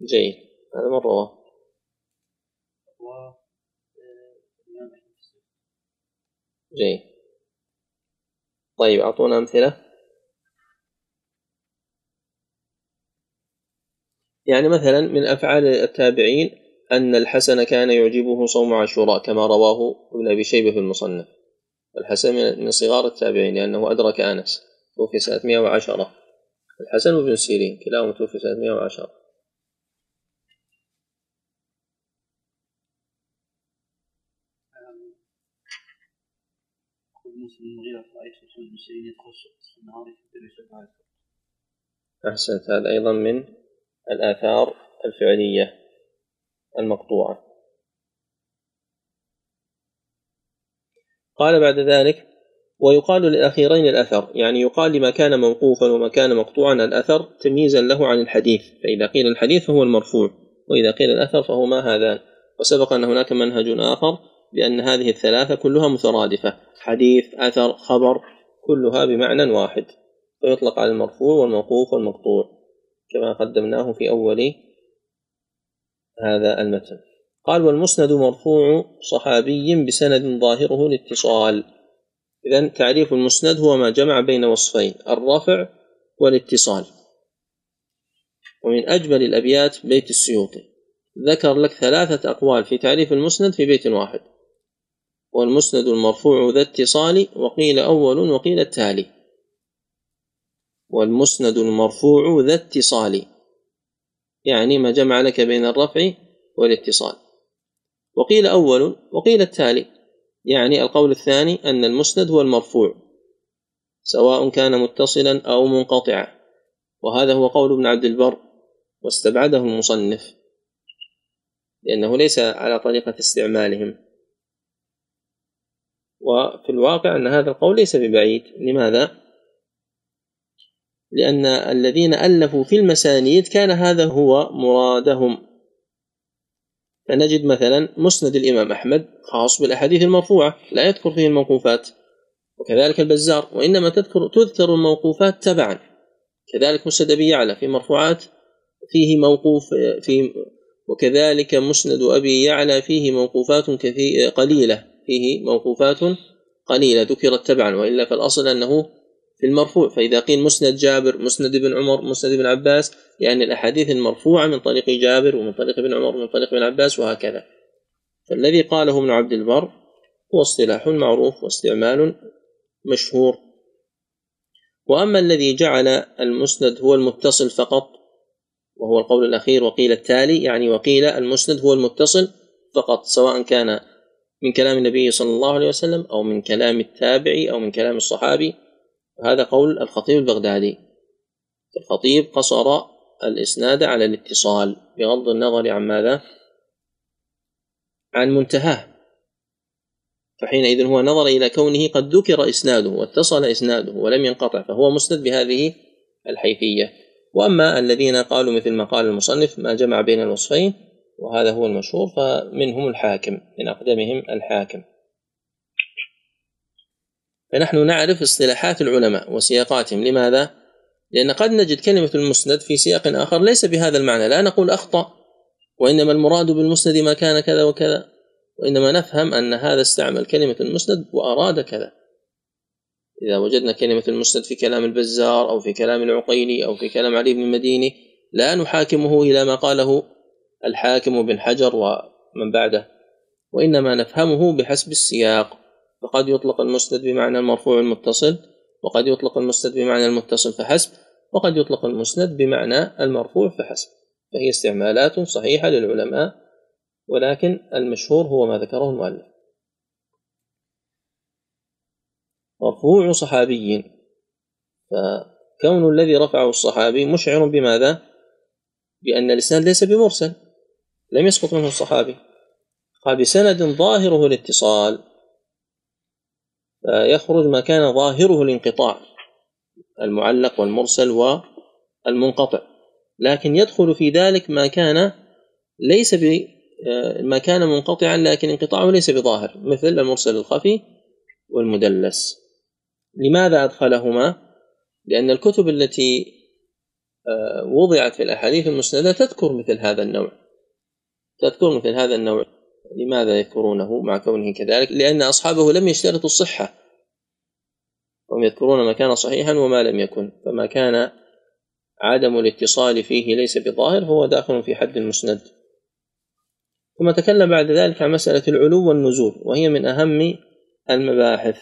جيد. هذا من رواه. جيد. طيب أعطونا أمثلة. يعني مثلا من أفعال التابعين أن الحسن كان يعجبه صوم عاشوراء كما رواه ابن أبي شيبة في المصنف. الحسن من صغار التابعين لأنه أدرك أنس توفي سنة 110 الحسن وابن سيرين كلاهما توفي سنة 110 أحسنت هذا أيضا من الآثار الفعلية المقطوعة. قال بعد ذلك ويقال للأخيرين الأثر يعني يقال لما كان موقوفا وما كان مقطوعا الأثر تمييزا له عن الحديث فإذا قيل الحديث فهو المرفوع وإذا قيل الأثر فهو ما هذان. وسبق أن هناك منهج آخر بأن هذه الثلاثة كلها مترادفة حديث أثر خبر كلها بمعنى واحد فيطلق على المرفوع والموقوف والمقطوع. كما قدمناه في أول هذا المتن. قال والمسند مرفوع صحابي بسند ظاهره الاتصال إذا تعريف المسند هو ما جمع بين وصفين الرفع والاتصال. ومن أجمل الأبيات بيت السيوطي. ذكر لك ثلاثة أقوال في تعريف المسند في بيت واحد. والمسند المرفوع ذا اتصال وقيل أول وقيل التالي. والمسند المرفوع ذا اتصال. يعني ما جمع لك بين الرفع والاتصال. وقيل أول وقيل التالي. يعني القول الثاني أن المسند هو المرفوع سواء كان متصلا أو منقطعا. وهذا هو قول ابن عبد البر واستبعده المصنف. لأنه ليس على طريقة استعمالهم. وفي الواقع أن هذا القول ليس ببعيد. لماذا؟ لأن الذين ألفوا في المسانيد كان هذا هو مرادهم. فنجد مثلا مسند الإمام أحمد خاص بالأحاديث المرفوعة لا يذكر فيه الموقوفات وكذلك البزار وإنما تذكر تذكر الموقوفات تبعا. كذلك مسند أبي يعلى في مرفوعات فيه موقوف في وكذلك مسند أبي يعلى فيه موقوفات كثير قليلة فيه موقوفات قليلة ذكرت تبعا وإلا فالأصل أنه في المرفوع. فإذا قيل مسند جابر مسند ابن عمر مسند ابن عباس يعني الأحاديث المرفوعة من طريق جابر ومن طريق ابن عمر ومن طريق ابن عباس وهكذا. فالذي قاله ابن عبد البر هو اصطلاح معروف واستعمال مشهور. وأما الذي جعل المسند هو المتصل فقط وهو القول الأخير وقيل التالي يعني وقيل المسند هو المتصل فقط سواء كان من كلام النبي صلى الله عليه وسلم أو من كلام التابعي أو من كلام الصحابي هذا قول الخطيب البغدادي. الخطيب قصر الإسناد على الاتصال بغض النظر عن ماذا؟ عن منتهاه. فحينئذ هو نظر إلى كونه قد ذكر إسناده واتصل إسناده ولم ينقطع فهو مسند بهذه الحيثية. وأما الذين قالوا مثل ما قال المصنف ما جمع بين الوصفين وهذا هو المشهور فمنهم الحاكم من أقدمهم الحاكم. فنحن نعرف اصطلاحات العلماء وسياقاتهم. لماذا؟ لأن قد نجد كلمة المسند في سياق آخر ليس بهذا المعنى. لا نقول أخطأ وإنما المراد بالمسند ما كان كذا وكذا. وإنما نفهم أن هذا استعمل كلمة المسند وأراد كذا. إذا وجدنا كلمة المسند في كلام البزار أو في كلام العقيلي أو في كلام علي بن المديني لا نحاكمه إلى ما قاله الحاكم بن حجر ومن بعده وإنما نفهمه بحسب السياق. فقد يطلق المسند بمعنى المرفوع المتصل وقد يطلق المسند بمعنى المتصل فحسب وقد يطلق المسند بمعنى المرفوع فحسب فهي استعمالات صحيحة للعلماء ولكن المشهور هو ما ذكره المؤلف. مرفوع صحابي. فكون الذي رفعه الصحابي مشعر بماذا؟ بأن الإسناد ليس بمرسل لم يسقط منه الصحابي. قال بسند ظاهره الاتصال فيخرج ما كان ظاهره الانقطاع المعلق والمرسل والمنقطع. لكن يدخل في ذلك ما كان ليس ب ما كان منقطعا لكن انقطاعه ليس بظاهر مثل المرسل الخفي والمدلس. لماذا أدخلهما؟ لأن الكتب التي آه، وضعت في الأحاديث المسندة تذكر مثل هذا النوع. تذكر مثل هذا النوع. لماذا يذكرونه مع كونه كذلك؟ لأن أصحابه لم يشترطوا الصحة. هم يذكرون ما كان صحيحا وما لم يكن. فما كان عدم الاتصال فيه ليس بظاهر فهو داخل في حد المسند. ثم تكلم بعد ذلك عن مسألة العلو والنزول وهي من أهم المباحث.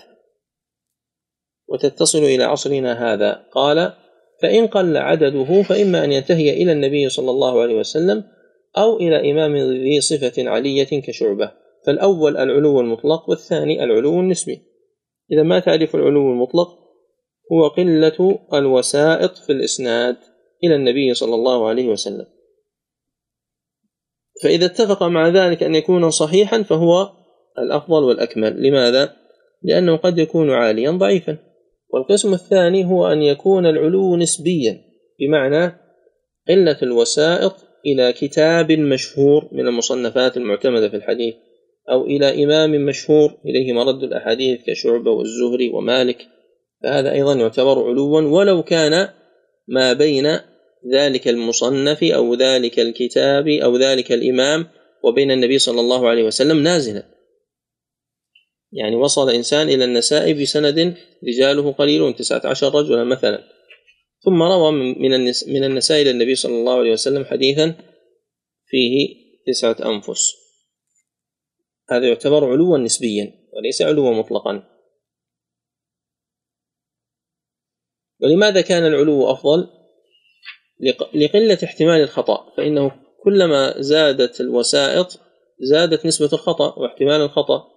وتتصل إلى عصرنا هذا. قال فإن قل عدده فإما أن ينتهي إلى النبي صلى الله عليه وسلم أو إلى إمام ذي صفة علية كشعبة. فالأول العلو المطلق والثاني العلو النسبي. إذا ما تعرف العلو المطلق؟ هو قلة الوسائط في الإسناد إلى النبي صلى الله عليه وسلم. فإذا اتفق مع ذلك أن يكون صحيحا فهو الأفضل والأكمل. لماذا؟ لأنه قد يكون عاليا ضعيفا. والقسم الثاني هو أن يكون العلو نسبيا. بمعنى قلة الوسائط إلى كتاب مشهور من المصنفات المعتمدة في الحديث أو إلى إمام مشهور إليه مرد الأحاديث كشعبة والزهري ومالك فهذا أيضا يعتبر علوا ولو كان ما بين ذلك المصنف أو ذلك الكتاب أو ذلك الإمام وبين النبي صلى الله عليه وسلم نازلا. يعني وصل إنسان إلى النساء بسند رجاله قليلون تسعة عشر رجلا مثلا. ثم روى من من النساء إلى النبي صلى الله عليه وسلم حديثا فيه تسعة أنفس. هذا يعتبر علوا نسبيا وليس علوا مطلقا. ولماذا كان العلو أفضل؟ لقلة احتمال الخطأ فإنه كلما زادت الوسائط زادت نسبة الخطأ واحتمال الخطأ.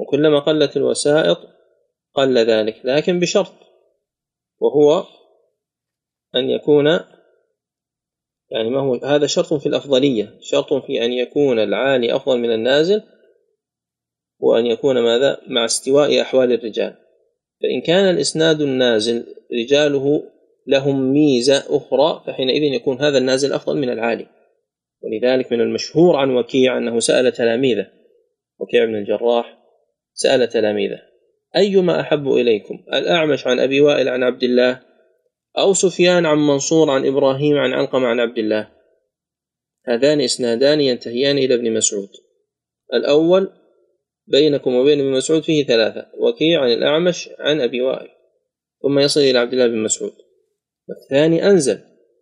وكلما قلت الوسائط قل ذلك لكن بشرط. وهو أن يكون يعني ما هو هذا شرط في الأفضلية. شرط في أن يكون العالي أفضل من النازل وأن يكون ماذا؟ مع استواء أحوال الرجال. فإن كان الإسناد النازل رجاله لهم ميزة أخرى فحينئذ يكون هذا النازل أفضل من العالي. ولذلك من المشهور عن وكيع أنه سأل تلاميذه. وكيع بن الجراح سأل تلاميذه. أيما أحب إليكم. الأعمش عن أبي وائل عن عبد الله أو سفيان عن منصور عن إبراهيم عن علقم عن عبد الله. هذان إسنادان ينتهيان إلى ابن مسعود. الأول بينكم وبين ابن مسعود فيه ثلاثة وكيع عن الأعمش عن أبي وائل ثم يصل إلى عبد الله بن مسعود. والثاني أنزل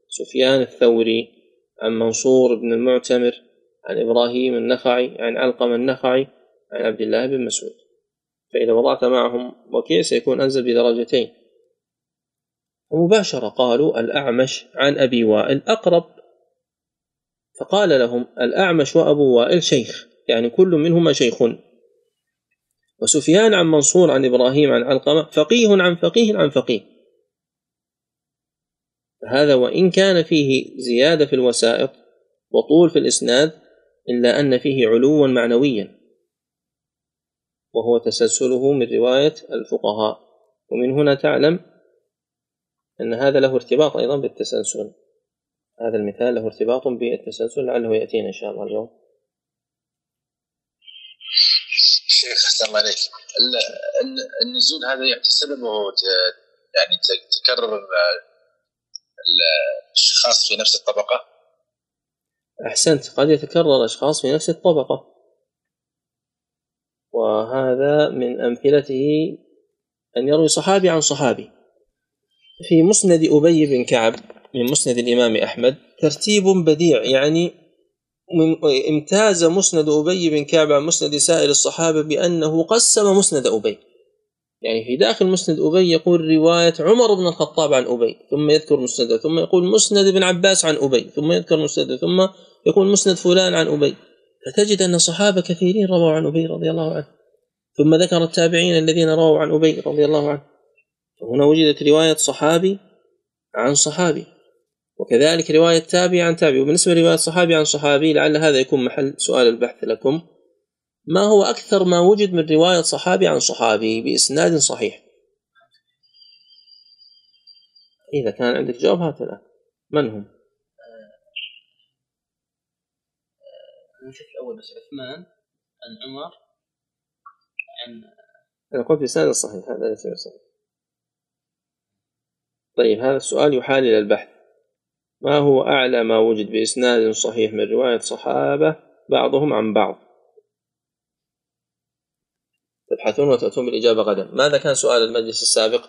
سفيان الثوري عن منصور بن المعتمر عن إبراهيم النخعي عن علقم النخعي عن عبد الله بن مسعود. فإذا وضعت معهم وكيع سيكون أنزل بدرجتين. ومباشرة قالوا الأعمش عن أبي وائل أقرب. فقال لهم الأعمش وأبو وائل شيخ يعني كل منهما شيخ. وسفيان عن منصور عن إبراهيم عن علقمة فقيه عن فقيه عن فقيه. هذا وإن كان فيه زيادة في الوسائط وطول في الإسناد إلا أن فيه علوا معنويا. وهو تسلسله من رواية الفقهاء. ومن هنا تعلم أن هذا له ارتباط أيضا بالتسلسل. هذا المثال له ارتباط بالتسلسل لعله يأتينا إن شاء الله اليوم. شيخ أحسن عليك النزول هذا يعني سببه يعني تكرر الأشخاص في نفس الطبقة؟ أحسنت قد يتكرر اشخاص في نفس الطبقة. وهذا من أمثلته أن يروي صحابي عن صحابي. في مسند أبي بن كعب من مسند الإمام أحمد ترتيب بديع يعني امتاز مسند أبي بن كعب عن مسند سائر الصحابة بأنه قسم مسند أبي. يعني في داخل مسند أبي يقول رواية عمر بن الخطاب عن أبي ثم يذكر مسند ثم يقول مسند بن عباس عن أبي ثم يذكر مسند ثم يقول مسند فلان عن أبي. فتجد أن صحابة كثيرين رووا عن أبي رضي الله عنه ثم ذكر التابعين الذين رووا عن أبي رضي الله عنه. هنا وجدت رواية صحابي عن صحابي وكذلك رواية تابعي عن تابعي. وبالنسبة لرواية صحابي عن صحابي لعل هذا يكون محل سؤال البحث لكم. ما هو أكثر ما وجد من رواية صحابي عن صحابي بإسناد صحيح؟ إذا كان عندك جواب هات الآن. من هم؟ نشوف الأول بس عثمان عن عمر عن أنا قلت بإسناد صحيح هذا ليس صحيح. طيب هذا السؤال يحال إلى البحث. ما هو أعلى ما وجد بإسناد صحيح من رواية صحابة بعضهم عن بعض؟ تبحثون وتأتون بالإجابة غدا. ماذا كان سؤال المجلس السابق؟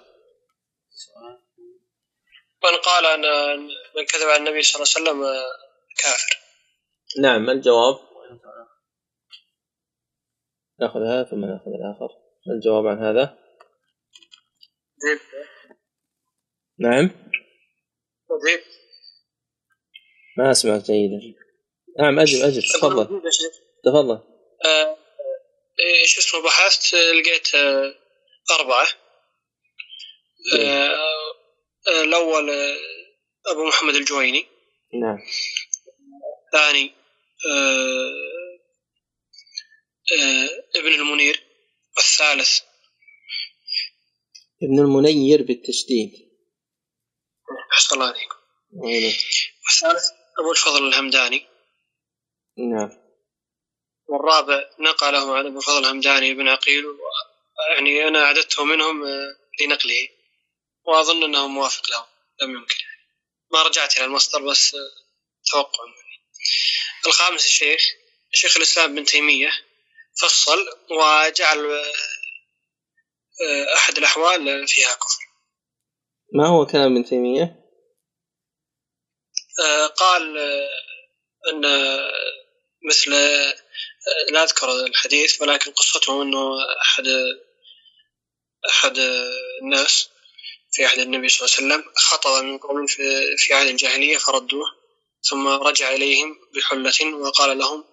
من قال أن من كذب على النبي صلى الله عليه وسلم كافر. نعم ما الجواب؟ ناخذ هذا ثم ناخذ الآخر. ما الجواب عن هذا؟ نعم؟ ما أسمعك جيدا. نعم أجب أجب تفضل. تفضل. آه إيش اسمه بحثت لقيت آه أربعة. آه آه الأول آه أبو محمد الجويني. نعم. الثاني ابن المنير الثالث. ابن المنير بالتشديد. أحسن الله عليكم. الثالث أبو الفضل الهمداني. نعم. والرابع نقله عن أبو الفضل الهمداني بن عقيل يعني أنا أعددته منهم آه، لنقله. وأظن أنه موافق له لم يمكن. ما رجعت إلى المصدر بس آه، توقع مني الخامس الشيخ شيخ الإسلام ابن تيمية فصل وجعل آه، أحد الأحوال فيها كفر. ما هو كلام ابن تيمية؟ قال أن مثل لا أذكر الحديث ولكن قصته أنه أحد أحد الناس في عهد النبي صلى الله عليه وسلم خطب من قوم في عهد الجاهلية فردوه. ثم رجع إليهم بحلة وقال لهم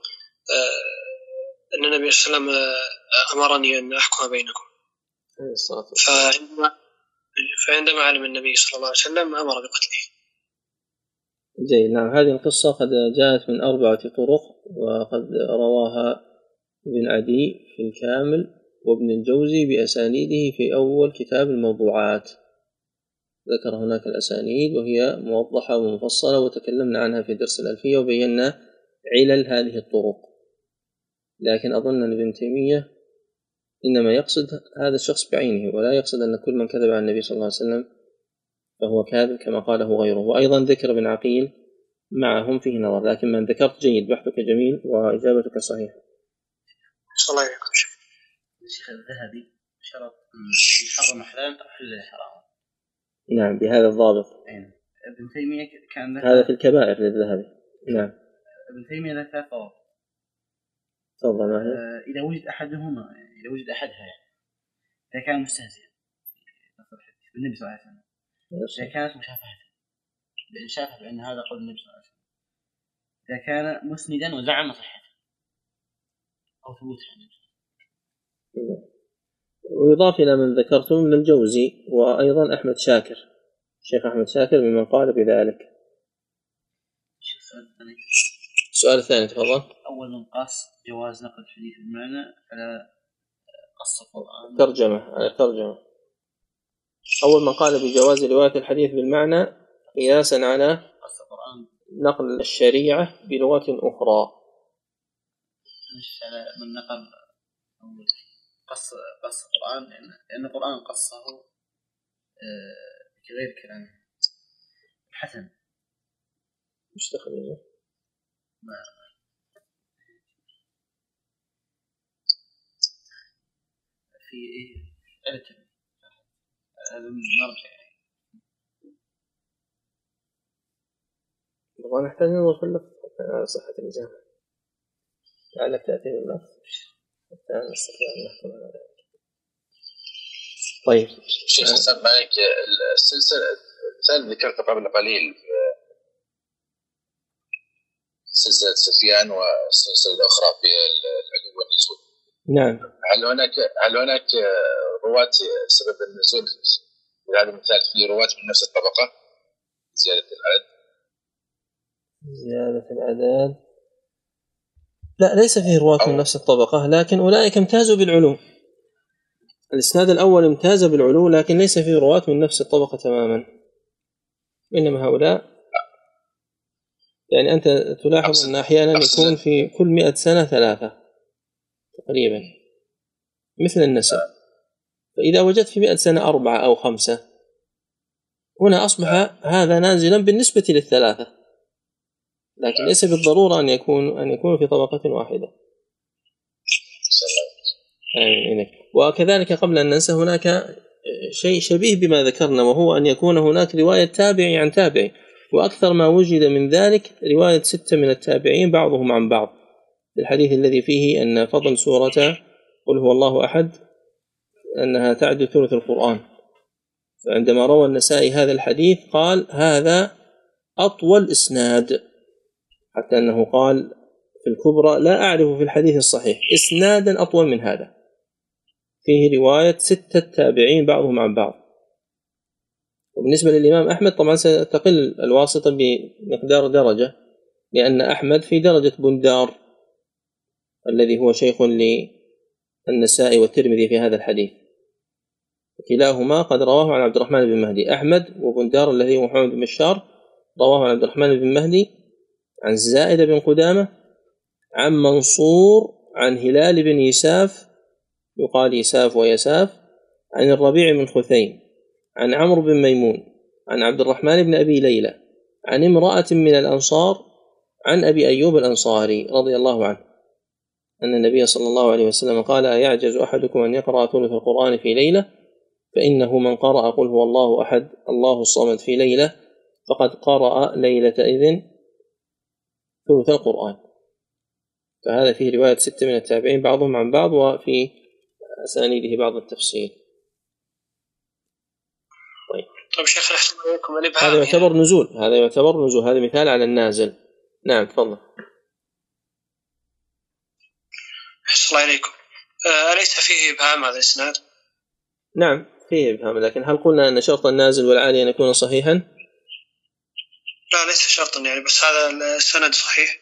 آه، أن النبي صلى الله عليه وسلم أمرني أن أحكم بينكم. فعندما فعندما علم النبي صلى الله عليه وسلم أمر بقتله. جيد. نعم هذه القصة قد جاءت من أربعة طرق وقد رواها ابن عدي في الكامل وابن الجوزي بأسانيده في أول كتاب الموضوعات. ذكر هناك الأسانيد وهي موضحة ومفصلة وتكلمنا عنها في درس الألفية وبينا علل هذه الطرق. لكن أظن أن ابن تيمية إنما يقصد هذا الشخص بعينه ولا يقصد أن كل من كذب على النبي صلى الله عليه وسلم فهو كاذب كما قاله غيره. وأيضا ذكر ابن عقيل معهم فيه نظر لكن من ذكرت جيد بحثك جميل وإجابتك صحيحة. الله يعينكم الشيخ الذهبي شرط يحرم حلال أو حل حرام نعم بهذا الضابط. أين. ابن تيمية كان هذا في الكبائر للذهبي نعم. ابن تيمية له ثلاث ضوابط. تفضل؟ آه، إذا وجد أحدهما إذا وجد أحدها يعني. إذا كان مستهزئا. بالنبي صلى الله عليه وسلم. إذا كانت مشافهة. بإن شافه بأن هذا قول النبي صلى الله عليه وسلم. إذا كان مسندا وزعم صحته. أو ثبوت ويضاف إلى من ذكرتم من الجوزي وأيضا أحمد شاكر. الشيخ أحمد شاكر ممن قال بذلك. السؤال الثاني تفضل. أول من قاس جواز نقل الحديث بالمعنى على قص القرآن ترجمة على الترجمة أول من قال بجواز رواية الحديث بالمعنى قياسا على نقل الشريعة بلغة أخرى. على من نقل قص قص القرآن لأن القرآن قصه آه، كلام حسن مش تخلينه ما في إيه؟ نرجع نبغى نحتاج ننظر في اللفظ. على صحة الإجابة لعلك تأتي باللفظ حتى نستطيع أن نحكم على ذلك طيب. شيخ حسن مالك السلسلة المثال ذكرته قبل قليل سلسلة سفيان والسلسلة الأخرى في العلو والنزول. نعم. هل هناك هل هناك رواة سبب النزول في هذا المثال في رواة من نفس الطبقة؟ زيادة العدد زيادة الأعداد. لا ليس فيه رواة من نفس الطبقة لكن أولئك امتازوا بالعلو الإسناد الأول امتاز بالعلو لكن ليس فيه رواة من نفس الطبقة تماما. إنما هؤلاء يعني أنت تلاحظ أن أحيانا يكون في كل مئة سنة ثلاثة تقريبا مثل النسب. فإذا وجدت في مئة سنة أربعة أو خمسة هنا أصبح هذا نازلا بالنسبة للثلاثة. لكن ليس بالضرورة أن يكون أن يكون في طبقة واحدة. وكذلك قبل أن ننسى هناك شيء شبيه بما ذكرنا وهو أن يكون هناك رواية تابعي عن تابعي وأكثر ما وجد من ذلك رواية ستة من التابعين بعضهم عن بعض. الحديث الذي فيه أن فضل سورة قل هو الله أحد أنها تعد ثلث القرآن. فعندما روى النسائي هذا الحديث قال هذا أطول إسناد. حتى أنه قال في الكبرى لا أعرف في الحديث الصحيح. إسنادا أطول من هذا. فيه رواية ستة تابعين بعضهم عن بعض. وبالنسبة للإمام أحمد طبعا ستقل الواسطة بمقدار درجة لأن أحمد في درجة بندار الذي هو شيخ للنسائي والترمذي في هذا الحديث. كلاهما قد رواه عن عبد الرحمن بن مهدي. أحمد وبندار الذي هو محمد بن بشار رواه عن عبد الرحمن بن مهدي عن زائد بن قدامة عن منصور عن هلال بن يساف يقال يساف ويساف عن الربيع بن خثيم عن عمرو بن ميمون عن عبد الرحمن بن أبي ليلى عن امرأة من الأنصار عن أبي أيوب الأنصاري رضي الله عنه. أن النبي صلى الله عليه وسلم قال أيعجز أحدكم أن يقرأ ثلث القرآن في ليلة؟ فإنه من قرأ قل هو الله أحد الله الصمد في ليلة فقد قرأ ليلة إذن. ثلث القرآن. فهذا فيه رواية ستة من التابعين بعضهم عن بعض وفي أسانيده بعض التفصيل. طيب. طيب شيخ الإبهام هذا يعتبر نزول هذا يعتبر نزول هذا مثال على النازل. نعم تفضل. أحسن الله إليكم. آه، أليس فيه إبهام هذا الإسناد؟ نعم فيه إبهام لكن هل قلنا أن شرط النازل والعالي أن يكون صحيحا؟ لا ليس شرطا يعني بس هذا السند صحيح.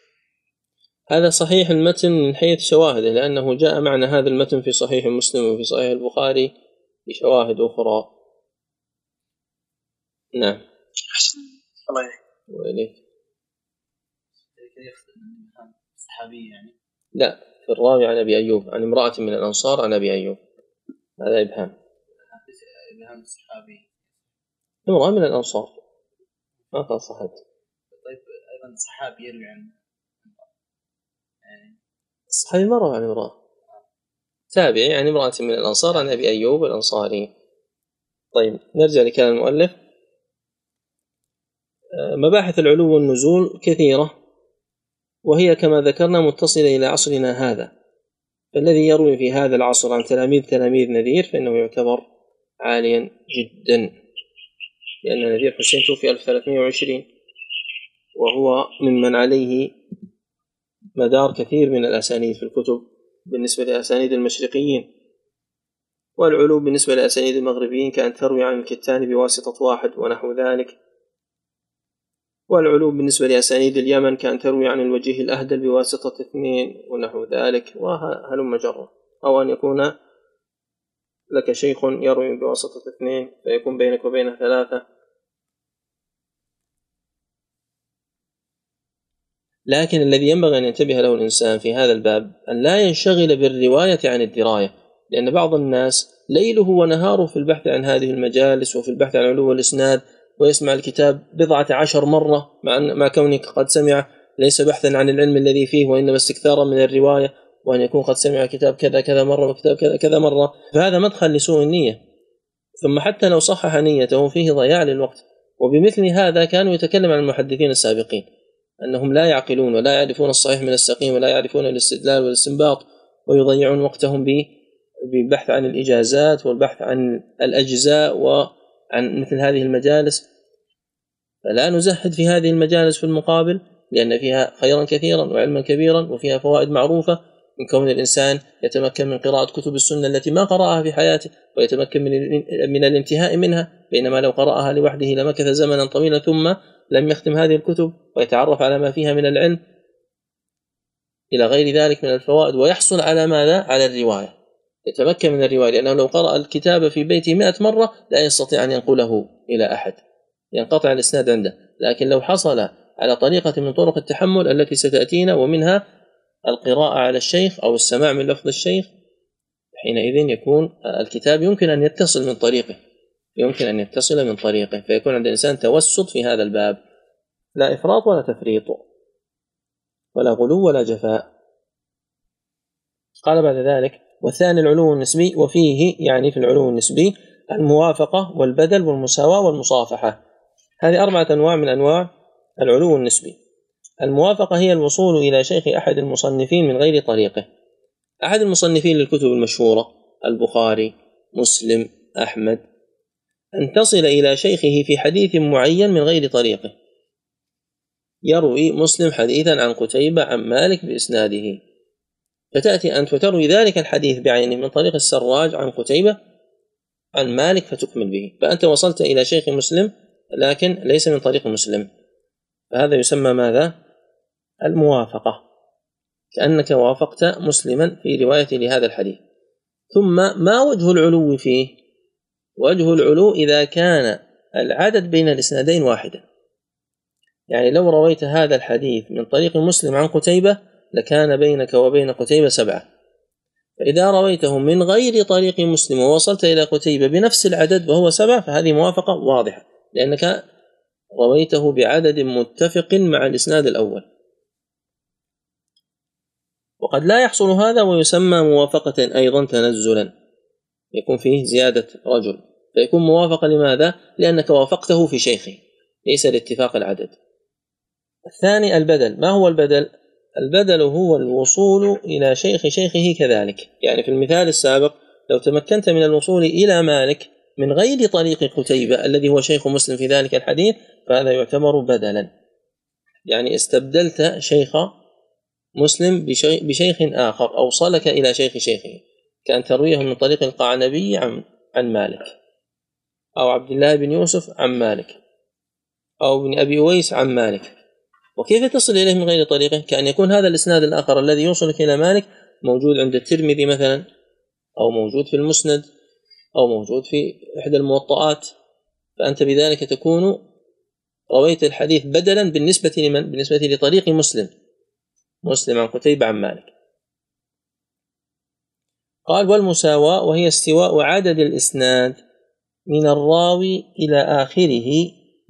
هذا صحيح المتن من حيث شواهده لأنه جاء معنا هذا المتن في صحيح مسلم وفي صحيح البخاري بشواهد أخرى. نعم. أحسن. الله وإليك. صحابي يعني. لا في الراوي عن أبي أيوب عن امرأة من الأنصار عن أبي أيوب. هذا إبهام. إبهام الصحابي. امرأة من الأنصار. ما صحابي طيب أيضا صحابي يروي عن الصحابي ما روى عن امرأة. تابعي يعني امرأة من الأنصار عن أبي أيوب الأنصاري. طيب نرجع لكلام المؤلف. آه، مباحث العلو والنزول كثيرة وهي كما ذكرنا متصلة إلى عصرنا هذا. فالذي يروي في هذا العصر عن تلاميذ تلاميذ نذير فإنه يعتبر عاليا جدا. لأن نذير حسين توفي 1320 وهو ممن عليه مدار كثير من الأسانيد في الكتب بالنسبة لأسانيد المشرقيين. والعلو بالنسبة لأسانيد المغربيين كأن تروي عن الكتان بواسطة واحد ونحو ذلك. والعلو بالنسبة لأسانيد اليمن كأن تروي عن الوجيه الأهدل بواسطة اثنين ونحو ذلك وهلم جرا أو أن يكون لك شيخ يروي بواسطة اثنين فيكون بينك وبينه ثلاثة. لكن الذي ينبغي أن ينتبه له الإنسان في هذا الباب أن لا ينشغل بالرواية عن الدراية لأن بعض الناس ليله ونهاره في البحث عن هذه المجالس وفي البحث عن علو الإسناد ويسمع الكتاب بضعة عشر مرة مع, مع كونك قد سمع ليس بحثا عن العلم الذي فيه وإنما استكثارا من الرواية وأن يكون قد سمع كتاب كذا كذا مرة وكتاب كذا كذا مرة. فهذا مدخل لسوء النية. ثم حتى لو صحح نيته فيه ضياع للوقت. وبمثل هذا كانوا يتكلم عن المحدثين السابقين. أنهم لا يعقلون ولا يعرفون الصحيح من السقيم ولا يعرفون الاستدلال والاستنباط ويضيعون وقتهم بالبحث عن الإجازات والبحث عن الأجزاء وعن مثل هذه المجالس. فلا نزهد في هذه المجالس في المقابل لأن فيها خيرا كثيرا وعلما كبيرا وفيها فوائد معروفة. من كون الإنسان يتمكن من قراءة كتب السنة التي ما قرأها في حياته ويتمكن من من الانتهاء منها بينما لو قرأها لوحده لمكث زمنا طويلا ثم لم يختم هذه الكتب ويتعرف على ما فيها من العلم إلى غير ذلك من الفوائد ويحصل على ماذا؟ على الرواية. يتمكن من الرواية لأنه لو قرأ الكتاب في بيته مئة مرة لا يستطيع أن ينقله إلى أحد. ينقطع الإسناد عنده. لكن لو حصل على طريقة من طرق التحمل التي ستأتينا ومنها القراءة على الشيخ أو السماع من لفظ الشيخ حينئذ يكون الكتاب يمكن أن يتصل من طريقه. يمكن أن يتصل من طريقه فيكون عند الإنسان توسط في هذا الباب. لا إفراط ولا تفريط ولا غلو ولا جفاء. قال بعد ذلك والثاني العلو النسبي وفيه يعني في العلو النسبي الموافقة والبدل والمساواة والمصافحة. هذه أربعة أنواع من أنواع العلو النسبي. الموافقة هي الوصول إلى شيخ أحد المصنفين من غير طريقه. أحد المصنفين للكتب المشهورة البخاري مسلم أحمد أن تصل إلى شيخه في حديث معين من غير طريقه. يروي مسلم حديثا عن قتيبة عن مالك بإسناده. فتأتي أنت وتروي ذلك الحديث بعينه من طريق السراج عن قتيبة عن مالك فتكمل به. فأنت وصلت إلى شيخ مسلم لكن ليس من طريق مسلم. فهذا يسمى ماذا؟ الموافقة. كأنك وافقت مسلما في رواية لهذا الحديث. ثم ما وجه العلو فيه؟ وجه العلو إذا كان العدد بين الإسنادين واحدا يعني لو رويت هذا الحديث من طريق مسلم عن قتيبة لكان بينك وبين قتيبة سبعة. فإذا رويته من غير طريق مسلم ووصلت إلى قتيبة بنفس العدد وهو سبعة فهذه موافقة واضحة لأنك رويته بعدد متفق مع الإسناد الأول. وقد لا يحصل هذا ويسمى موافقة أيضا تنزلا. يكون فيه زيادة رجل. فيكون موافقة لماذا؟ لأنك وافقته في شيخه. ليس لاتفاق العدد. الثاني البدل. ما هو البدل؟ البدل هو الوصول إلى شيخ شيخه كذلك. يعني في المثال السابق لو تمكنت من الوصول إلى مالك من غير طريق قتيبة الذي هو شيخ مسلم في ذلك الحديث فهذا يعتبر بدلا. يعني استبدلت شيخ مسلم بشيخ آخر أوصلك إلى شيخ شيخه. كأن ترويه من طريق القعنبي عن عن مالك. أو عبد الله بن يوسف عن مالك. أو ابن أبي أويس عن مالك. وكيف تصل إليه من غير طريقه؟ كأن يكون هذا الإسناد الآخر الذي يوصلك إلى مالك موجود عند الترمذي مثلا أو موجود في المسند أو موجود في إحدى الموطئات فأنت بذلك تكون رويت الحديث بدلا بالنسبة لمن؟ بالنسبة لطريق مسلم. مسلم عن قتيبة عن مالك. قال والمساواة وهي استواء عدد الإسناد من الراوي إلى آخره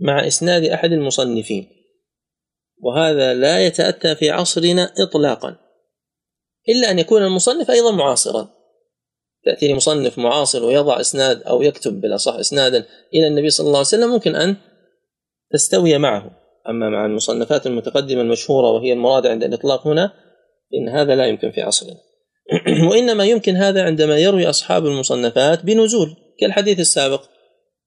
مع إسناد أحد المصنفين. وهذا لا يتأتى في عصرنا إطلاقا. إلا أن يكون المصنف أيضا معاصرا. تأتي مصنف معاصر ويضع إسناد أو يكتب بالأصح إسنادا إلى النبي صلى الله عليه وسلم ممكن أن تستوي معه. أما مع المصنفات المتقدمة المشهورة وهي المراد عند الإطلاق هنا إن هذا لا يمكن في عصرنا. وإنما يمكن هذا عندما يروي أصحاب المصنفات بنزول كالحديث السابق.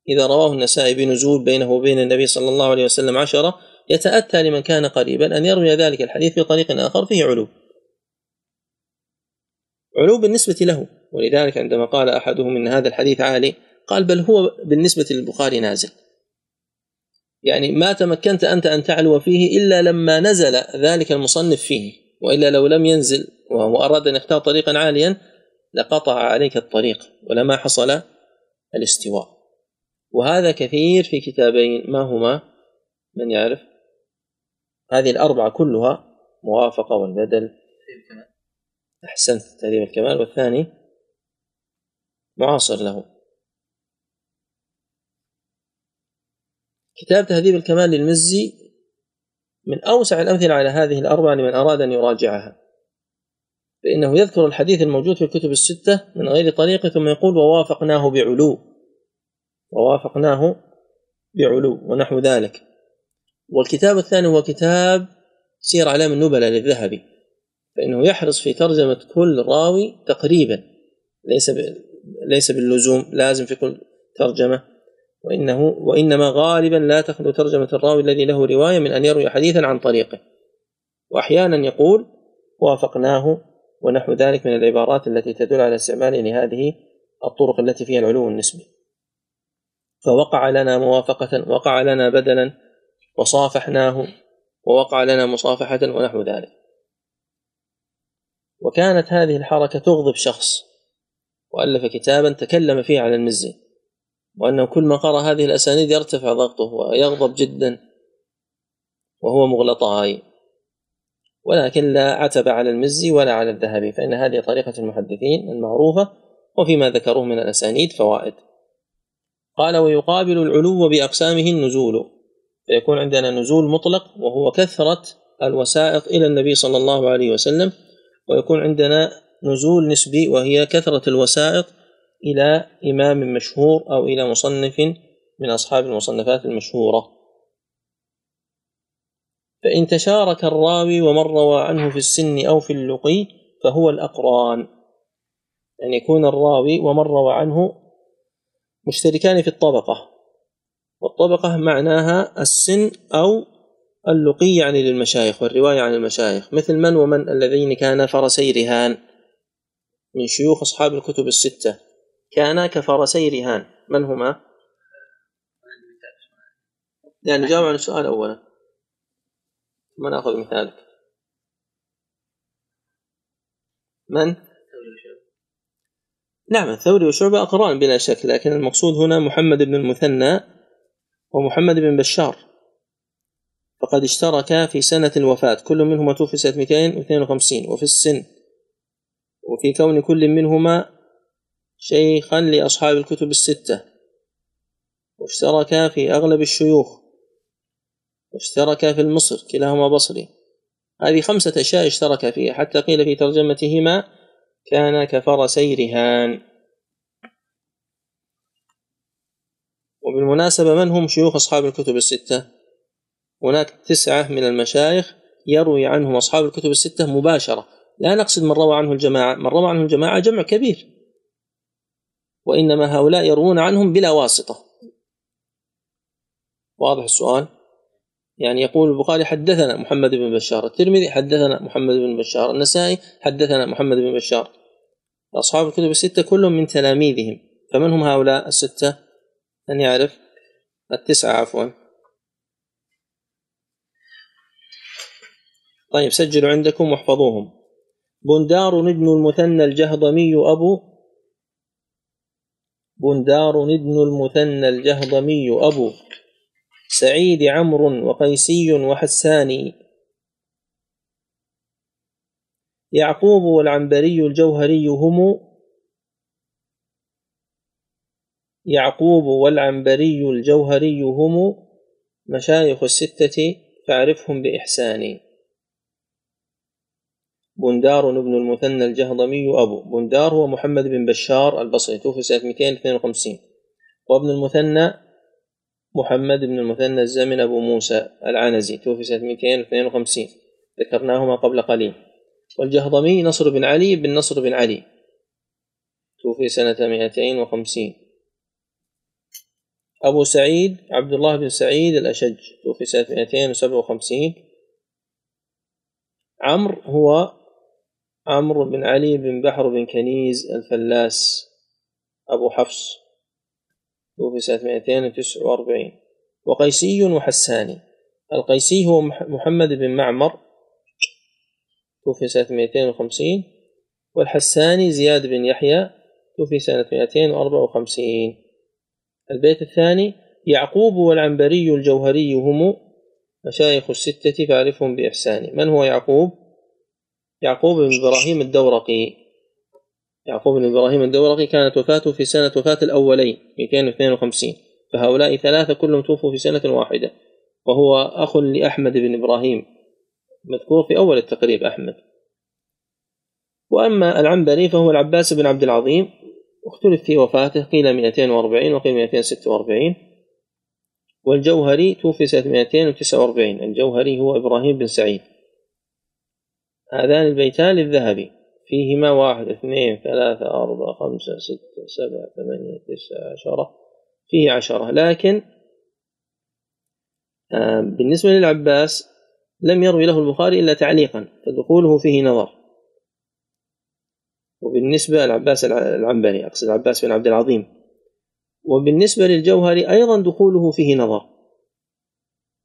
إذا رواه النسائي بنزول بينه وبين النبي صلى الله عليه وسلم عشرة يتأتى لمن كان قريبا أن يروي ذلك الحديث في طريق آخر فيه علو. علو بالنسبة له. ولذلك عندما قال أحدهم إن هذا الحديث عالي قال بل هو بالنسبة للبخاري نازل. يعني ما تمكنت أنت أن تعلو فيه إلا لما نزل ذلك المصنف فيه. وإلا لو لم ينزل وهو أراد أن يختار طريقا عاليا لقطع عليك الطريق ولما حصل الاستواء. وهذا كثير في كتابين ما هما؟ من يعرف؟ هذه الأربعة كلها موافقة والبدل. أحسنت تهذيب الكمال. والثاني معاصر له. كتاب تهذيب الكمال للمزي من أوسع الأمثلة على هذه الأربعة لمن أراد أن يراجعها. فإنه يذكر الحديث الموجود في الكتب الستة من غير طريقة ثم يقول ووافقناه بعلو. ووافقناه بعلو ونحو ذلك. والكتاب الثاني هو كتاب سير أعلام النبلاء للذهبي. فإنه يحرص في ترجمة كل راوي تقريبا ليس ليس باللزوم لازم في كل ترجمة. وإنه وإنما غالبا لا تخلو ترجمة الراوي الذي له رواية من أن يروي حديثا عن طريقه. وأحيانا يقول وافقناه ونحو ذلك من العبارات التي تدل على استعمال لهذه الطرق التي فيها العلو النسبي. فوقع لنا موافقة وقع لنا بدلا وصافحناه ووقع لنا مصافحة ونحو ذلك. وكانت هذه الحركة تغضب شخص وألف كتابا تكلم فيه على المزي. وأنه كل ما قرأ هذه الأسانيد يرتفع ضغطه ويغضب جدا وهو مغلطاي. ولكن لا عتب على المزي ولا على الذهبي فإن هذه طريقة المحدثين المعروفة وفيما ذكروه من الأسانيد فوائد. قال ويقابل العلو بأقسامه النزول فيكون عندنا نزول مطلق وهو كثرة الوسائط إلى النبي صلى الله عليه وسلم ويكون عندنا نزول نسبي وهي كثرة الوسائط إلى إمام مشهور أو إلى مصنف من أصحاب المصنفات المشهورة. فإن تشارك الراوي ومن روى عنه في السن أو في اللقي فهو الأقران. أن يعني يكون الراوي ومن روى عنه مشتركان في الطبقة. والطبقة معناها السن أو اللقي يعني للمشايخ والرواية عن المشايخ مثل من ومن الذين كانا فرسي رهان من شيوخ أصحاب الكتب الستة. كانا كفرسي رهان من هما؟ يعني جاوب عن السؤال أولا. ثم ناخذ مثالك؟ من؟ نعم الثوري وشعبة أقران بلا شك لكن المقصود هنا محمد بن المثنى ومحمد بن بشار. فقد اشتركا في سنة الوفاة. كل منهما توفي سنة 252 وفي السن وفي كون كل منهما شيخا لأصحاب الكتب الستة. واشتركا في أغلب الشيوخ. واشتركا في المصر كلاهما بصري. هذه خمسة أشياء اشترك فيها. حتى قيل في ترجمتهما كان كفرسي رهان وبالمناسبة من هم شيوخ أصحاب الكتب الستة؟ هناك تسعة من المشايخ يروي عنهم أصحاب الكتب الستة مباشرة. لا نقصد من روى عنه الجماعة. من روى عنه الجماعة جمع كبير. وإنما هؤلاء يروون عنهم بلا واسطة. واضح السؤال؟ يعني يقول البخاري حدثنا محمد بن بشار الترمذي حدثنا محمد بن بشار النسائي حدثنا محمد بن بشار. أصحاب الكتب الستة كلهم من تلاميذهم. فمن هم هؤلاء الستة؟ أن يعرف؟ التسعة عفوا. طيب سجلوا عندكم واحفظوهم. بندار ابن المثنى الجهضمي أبو بندار ابن المثنى الجهضمي أبو سعيد عمرو وقيسي وحساني. يعقوب والعنبري الجوهري هم. يعقوب والعنبري الجوهري هم. مشايخ الستة فاعرفهم بإحسان بندار بن المثنى الجهضمي أبو. بندار هو محمد بن بشار البصري. توفي سنة 252 وابن المثنى محمد بن المثنى الزمن أبو موسى العنزي. توفي سنة 252 ذكرناهما قبل قليل. والجهضمي نصر بن علي بن نصر بن علي. توفي سنة 250 أبو سعيد عبد الله بن سعيد الأشج. توفي سنة 257 عمرو هو عمرو بن علي بن بحر بن كنيز الفلاس أبو حفص توفي سنة 249 وقيسي وحساني. القيسي هو محمد بن معمر توفي سنة 250 والحساني زياد بن يحيى توفي سنة 254 البيت الثاني يعقوب والعنبري الجوهري هم مشايخ الستة فاعرفهم بإحسان من هو يعقوب؟ يعقوب بن إبراهيم الدورقي. يعقوب بن إبراهيم الدورقي كانت وفاته في سنة وفاة الأولين 252 فهؤلاء ثلاثة كلهم توفوا في سنة واحدة وهو أخ لأحمد بن إبراهيم مذكور في أول التقريب أحمد. وأما العنبري فهو العباس بن عبد العظيم واختلف في وفاته قيل 240 وقيل 246 والجوهري توفي سنة 249 الجوهري هو إبراهيم بن سعيد. هذان البيتان للذهبي. فيهما واحد اثنين ثلاثة أربعة خمسة ستة سبعة ثمانية تسعة عشرة. فيه عشرة. لكن آه، بالنسبة للعباس لم يروي له البخاري إلا تعليقا فدخوله فيه نظر. وبالنسبة العباس العنبري أقصد العباس بن عبد العظيم. وبالنسبة للجوهري أيضا دخوله فيه نظر.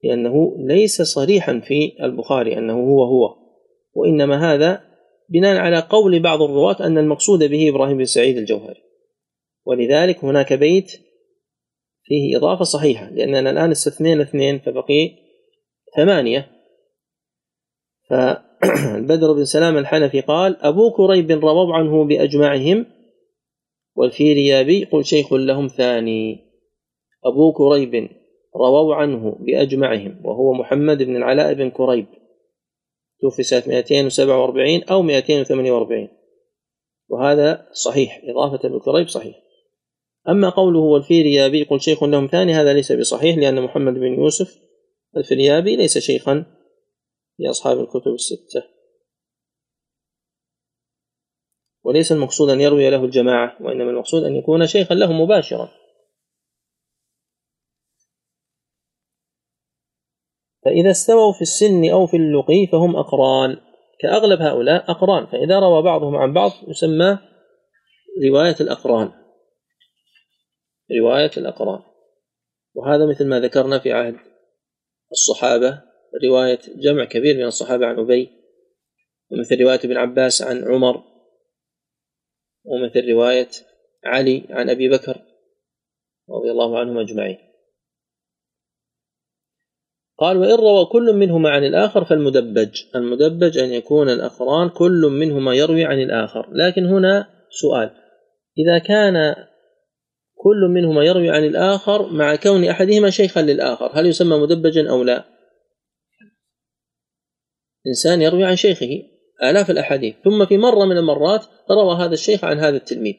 لأنه ليس صريحا في البخاري أنه هو هو. وإنما هذا بناء على قول بعض الرواة أن المقصود به إبراهيم بن سعيد الجوهري. ولذلك هناك بيت فيه إضافة صحيحة لأننا الآن استثنينا اثنين فبقي ثمانية. فالبدر بن سلام الحنفي قال أبو كريب رووا عنه بأجمعهم والفريابي قل شيخ لهم ثاني. أبو كريب رووا عنه بأجمعهم وهو محمد بن العلاء بن كريب. توفي سنة 247 أو 248 وهذا صحيح إضافة ابن صحيح. أما قوله والفيريابي قل شيخ لهم ثاني هذا ليس بصحيح لأن محمد بن يوسف الفريابي ليس شيخا لأصحاب الكتب الستة. وليس المقصود أن يروي له الجماعة وإنما المقصود أن يكون شيخا له مباشرا. فإذا استووا في السن أو في اللقي فهم أقران. كأغلب هؤلاء أقران. فإذا روى بعضهم عن بعض يسمى رواية الأقران. رواية الأقران. وهذا مثل ما ذكرنا في عهد الصحابة. رواية جمع كبير من الصحابة عن أبي ومثل رواية ابن عباس عن عمر ومثل رواية علي عن أبي بكر رضي الله عنهم أجمعين. قال وإن روى كل منهما عن الآخر فالمدبج. المدبج أن يكون الأقران كل منهما يروي عن الآخر. لكن هنا سؤال. إذا كان كل منهما يروي عن الآخر مع كون أحدهما شيخا للآخر هل يسمى مدبجا أو لا؟ إنسان يروي عن شيخه آلاف الأحاديث. ثم في مرة من المرات روى هذا الشيخ عن هذا التلميذ.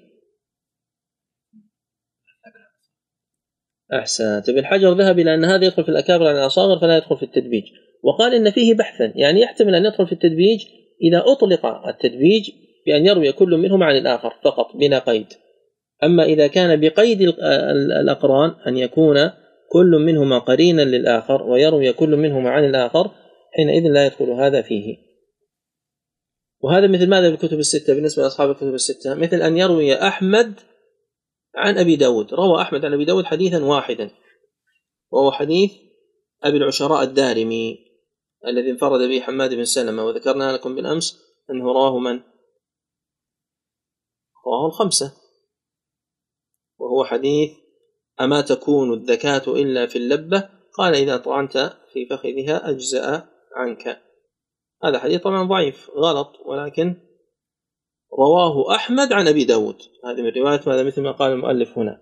أحسنت. ابن حجر ذهب إلى أن هذا يدخل في الأكابر عن الأصاغر فلا يدخل في التدبيج. وقال إن فيه بحثا يعني يحتمل أن يدخل في التدبيج إذا أطلق التدبيج بأن يروي كل منهما عن الآخر فقط بلا قيد. أما إذا كان بقيد الأقران أن يكون كل منهما قرينا للآخر ويروي كل منهما عن الآخر حينئذ لا يدخل هذا فيه. وهذا مثل ماذا بالكتب الستة؟ بالنسبة لأصحاب الكتب الستة مثل أن يروي أحمد عن أبي داود. روى أحمد عن أبي داود حديثا واحدا وهو حديث أبي العشراء الدارمي الذي انفرد به حماد بن سلمة وذكرنا لكم بالأمس أنه رواه من؟ رواه الخمسة. وهو حديث أما تكون الذكاة إلا في اللبة؟ قال إذا طعنت في فخذها أجزأ عنك. هذا حديث طبعا ضعيف غلط ولكن رواه أحمد عن أبي داود. هذه من رواية ماذا؟ مثل ما قال المؤلف هنا.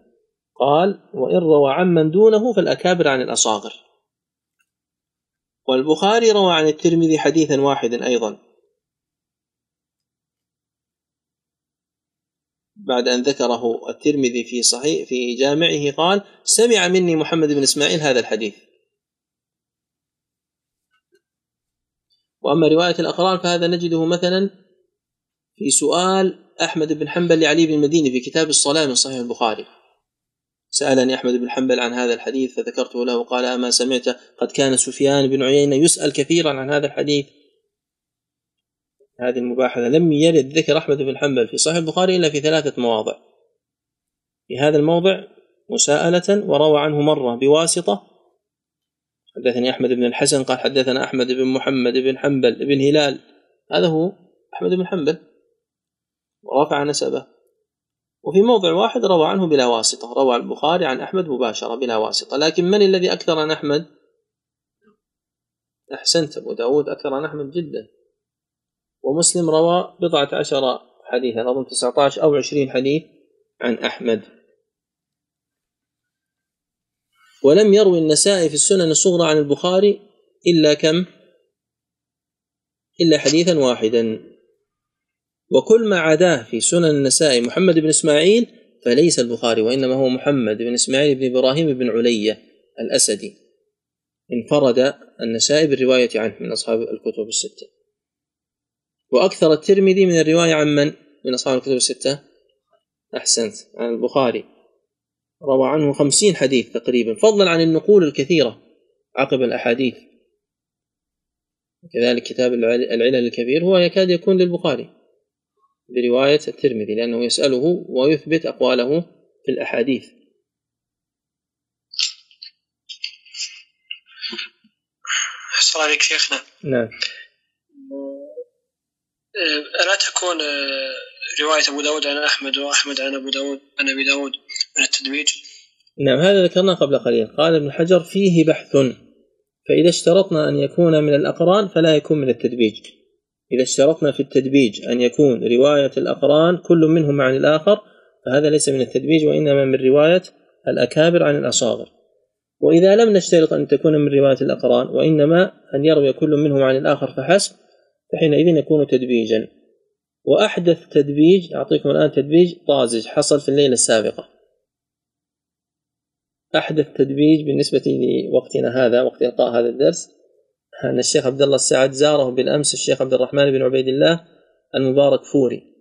قال وإن روى عمن دونه فالأكابر عن الأصاغر. والبخاري روى عن الترمذي حديثا واحدا أيضا. بعد أن ذكره الترمذي في صحيح في جامعه قال سمع مني محمد بن إسماعيل هذا الحديث. وأما رواية الأقران فهذا نجده مثلا في سؤال أحمد بن حنبل لعلي بن المديني في كتاب الصلاة من صحيح البخاري. سألني أحمد بن حنبل عن هذا الحديث فذكرته له قال أما سمعت قد كان سفيان بن عيينة يسأل كثيرا عن هذا الحديث. هذه المباحثة لم يرد ذكر أحمد بن حنبل في صحيح البخاري إلا في ثلاثة مواضع. في هذا الموضع مساءلة وروى عنه مرة بواسطة حدثني أحمد بن الحسن قال حدثنا أحمد بن محمد بن حنبل بن هلال. هذا هو أحمد بن حنبل. ورفع نسبه. وفي موضع واحد روى عنه بلا واسطة روى البخاري عن أحمد مباشرة بلا واسطة. لكن من الذي أكثر عن أحمد؟ أحسنت أبو داود أكثر عن أحمد جدا. ومسلم روى بضعة عشر حديثا أظن 19 أو 20 حديث عن أحمد. ولم يروي النسائي في السنن الصغرى عن البخاري إلا كم؟ إلا حديثا واحدا. وكل ما عداه في سنن النسائي محمد بن إسماعيل فليس البخاري وإنما هو محمد بن إسماعيل بن إبراهيم بن علية الأسدي. انفرد النسائي بالرواية عنه من أصحاب الكتب الستة. وأكثر الترمذي من الرواية عن من؟ من أصحاب الكتب الستة؟ أحسنت عن البخاري. روى عنه خمسين حديث تقريبا فضلا عن النقول الكثيرة عقب الأحاديث. كذلك كتاب العلل الكبير هو يكاد يكون للبخاري. برواية الترمذي لأنه يسأله ويثبت أقواله في الأحاديث. أحسن عليك شيخنا. نعم. ألا تكون آه، رواية أبو داود عن أحمد وأحمد عن أبو داود عن أبي داود من التدويج نعم هذا ذكرناه قبل قليل. قال ابن حجر فيه بحث. فإذا اشترطنا أن يكون من الأقران فلا يكون من التدبيج إذا اشترطنا في التدبيج أن يكون رواية الأقران كل منهم عن الآخر فهذا ليس من التدبيج وإنما من رواية الأكابر عن الأصاغر. وإذا لم نشترط أن تكون من رواية الأقران وإنما أن يروي كل منهم عن الآخر فحسب فحينئذ يكون تدبيجا. وأحدث تدبيج أعطيكم الآن تدبيج طازج حصل في الليلة السابقة. أحدث تدبيج بالنسبة لوقتنا هذا وقت إلقاء هذا الدرس أن الشيخ عبد الله السعد زاره بالأمس الشيخ عبد الرحمن بن عبيد الله المبارك فوري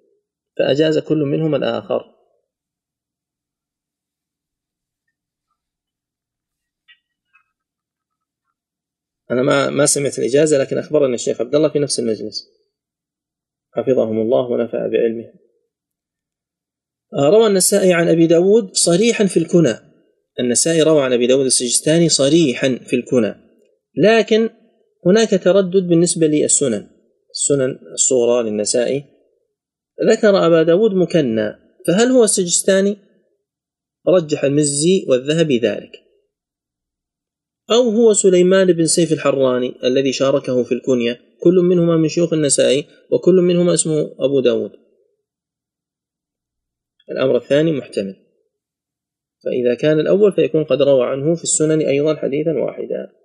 فأجاز كل منهم الآخر. أنا ما ما سمعت الإجازة لكن أخبرني الشيخ عبد الله في نفس المجلس. حفظهم الله ونفع بعلمه. روى النسائي عن أبي داود صريحا في الكنى. النسائي روى عن أبي داود السجستاني صريحا في الكنى. لكن هناك تردد بالنسبة للسنن. السنن الصغرى للنسائي. ذكر أبا داود مكنى فهل هو السجستاني رجح المزي والذهبي ذلك. أو هو سليمان بن سيف الحراني الذي شاركه في الكنية كل منهما من شيوخ النسائي وكل منهما اسمه أبو داود. الأمر الثاني محتمل. فإذا كان الأول فيكون قد روى عنه في السنن أيضا حديثا واحدا.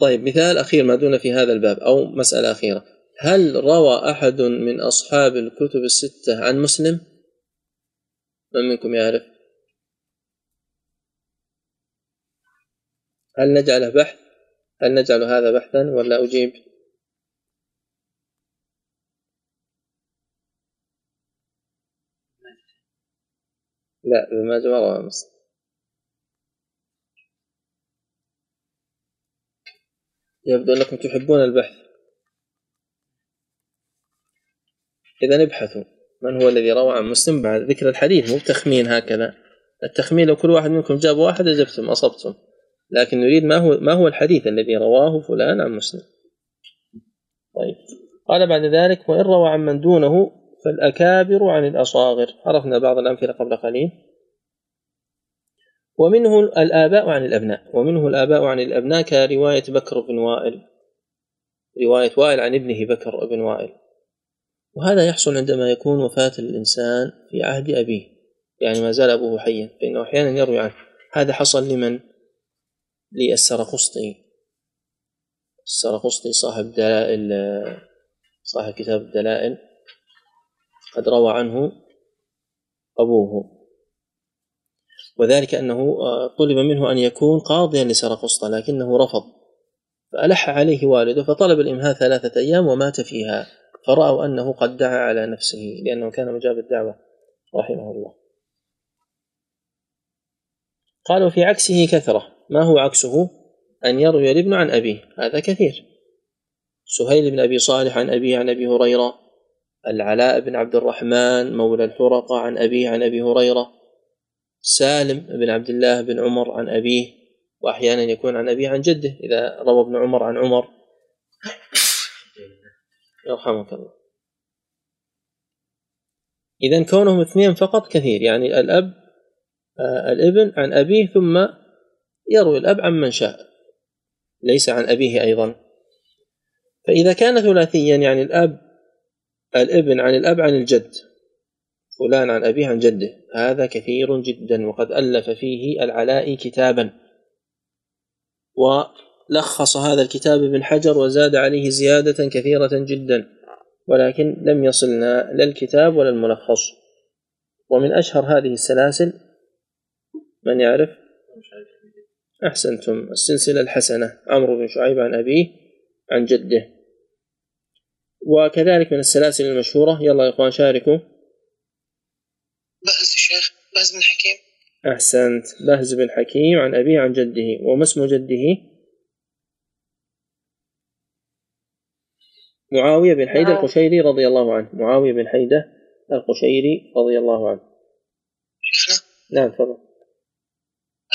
طيب مثال أخير ما دون في هذا الباب أو مسألة أخيرة هل روى أحد من أصحاب الكتب الستة عن مسلم؟ من منكم يعرف؟ هل نجعله بحث؟ هل نجعل هذا بحثا ولا أجيب؟ لا ما جمع مسلم يبدو أنكم تحبون البحث. إذا ابحثوا من هو الذي روى عن مسلم بعد ذكر الحديث؟ مو بتخمين هكذا. التخمين لو كل واحد منكم جاب واحد أجبتم أصبتم. لكن نريد ما هو ما هو الحديث الذي رواه فلان عن مسلم. طيب. قال بعد ذلك وإن روى عن من دونه فالأكابر عن الأصاغر. عرفنا بعض الأمثلة قبل قليل. ومنه الآباء عن الأبناء. ومنه الآباء عن الأبناء كرواية بكر بن وائل. رواية وائل عن ابنه بكر بن وائل. وهذا يحصل عندما يكون وفاة الإنسان في عهد أبيه. يعني ما زال أبوه حيا. فإنه أحيانا يروي عنه. هذا حصل لمن؟ للسرقسطي السرقسطي صاحب دلائل صاحب كتاب الدلائل. قد روى عنه أبوه. وذلك أنه آه، طلب منه أن يكون قاضيا لسرقسطة لكنه رفض. فألح عليه والده فطلب الإمهال ثلاثة أيام ومات فيها فرأوا أنه قد دعا على نفسه لأنه كان مجاب الدعوة رحمه الله. قالوا في عكسه كثرة. ما هو عكسه؟ أن يروي الابن عن أبيه. هذا كثير. سهيل بن أبي صالح عن أبيه عن أبي هريرة. العلاء بن عبد الرحمن مولى الحرقة عن أبيه عن أبي هريرة. سالم بن عبد الله بن عمر عن أبيه وأحيانا يكون عن أبيه عن جده إذا روى ابن عمر عن عمر. يرحمك الله. إذا كونهم اثنين فقط كثير يعني الأب آه الابن عن أبيه ثم يروي الأب عن من شاء ليس عن أبيه أيضا. فإذا كان ثلاثيا يعني الأب الابن عن الأب عن الجد. فلان عن أبيه عن جده. هذا كثير جدا وقد ألف فيه العلاء كتابا. ولخص هذا الكتاب ابن حجر وزاد عليه زيادة كثيرة جدا. ولكن لم يصلنا لا الكتاب ولا الملخص. ومن أشهر هذه السلاسل من يعرف؟ أحسنتم. السلسلة الحسنة. عمرو بن شعيب عن أبيه عن جده. وكذلك من السلاسل المشهورة. يلا يا إخوان شاركوا. بهز الشيخ بهز بن حكيم. أحسنت. بهز بن حكيم عن أبيه عن جده. وما اسم جده؟ معاوية بن حيدة القشيري رضي الله عنه. معاوية بن حيدة القشيري رضي الله عنه. شيخنا؟ نعم تفضل.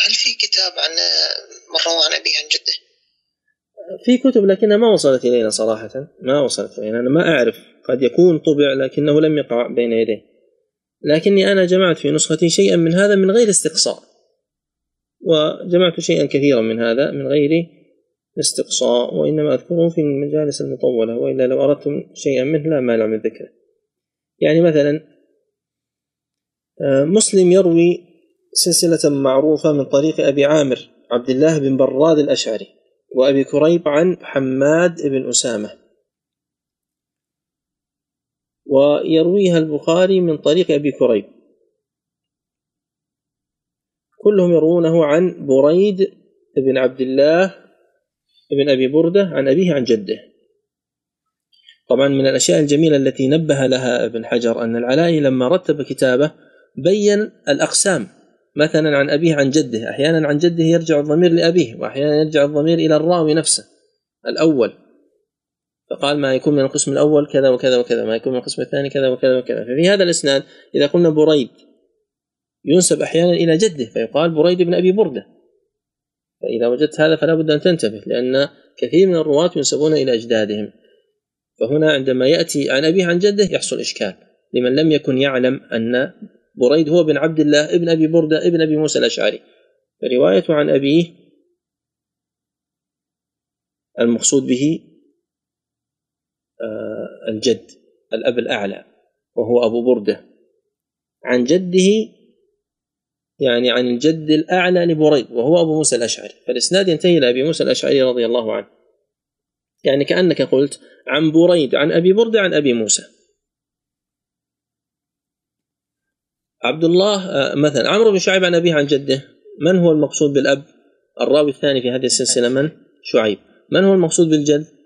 هل في كتاب عن من روى عن أبيه عن جده؟ في كتب لكنها ما وصلت إلينا صراحة. ما وصلت إلينا. أنا ما أعرف. قد يكون طبع لكنه لم يقع بين يدي لكني أنا جمعت في نسختي شيئا من هذا من غير استقصاء. وجمعت شيئا كثيرا من هذا من غير استقصاء وإنما أذكره في المجالس المطولة وإلا لو أردتم شيئا منه لا مانع من ذكره. يعني مثلا آه، مسلم يروي سلسلة معروفة من طريق أبي عامر عبد الله بن براد الأشعري وأبي كريب عن حماد بن أسامة. ويرويها البخاري من طريق أبي كريب. كلهم يروونه عن بريد بن عبد الله بن أبي بردة عن أبيه عن جده. طبعا من الأشياء الجميلة التي نبه لها ابن حجر أن العلائي لما رتب كتابه بين الأقسام مثلا عن أبيه عن جده. أحيانا عن جده يرجع الضمير لأبيه وأحيانا يرجع الضمير إلى الراوي نفسه الأول. فقال ما يكون من القسم الأول كذا وكذا وكذا ما يكون من القسم الثاني كذا وكذا وكذا. ففي هذا الإسناد إذا قلنا بريد ينسب أحيانا إلى جده فيقال بريد بن أبي بردة. فإذا وجدت هذا فلا بد أن تنتبه لأن كثير من الرواة ينسبون إلى أجدادهم. فهنا عندما يأتي عن أبيه عن جده يحصل إشكال. لمن لم يكن يعلم أن بريد هو بن عبد الله ابن أبي بردة ابن أبي موسى الأشعري. فروايته عن أبيه المقصود به الجد الأب الأعلى وهو أبو بردة. عن جده يعني عن الجد الأعلى لبريد وهو أبو موسى الأشعري. فالإسناد ينتهي إلى أبي موسى الأشعري رضي الله عنه. يعني كأنك قلت عن بريد عن أبي بردة عن أبي موسى. عبد الله آه، مثلا عمرو بن شعيب عن أبيه عن جده. من هو المقصود بالأب؟ الراوي الثاني في هذه السلسلة من؟ شعيب. من هو المقصود بالجد؟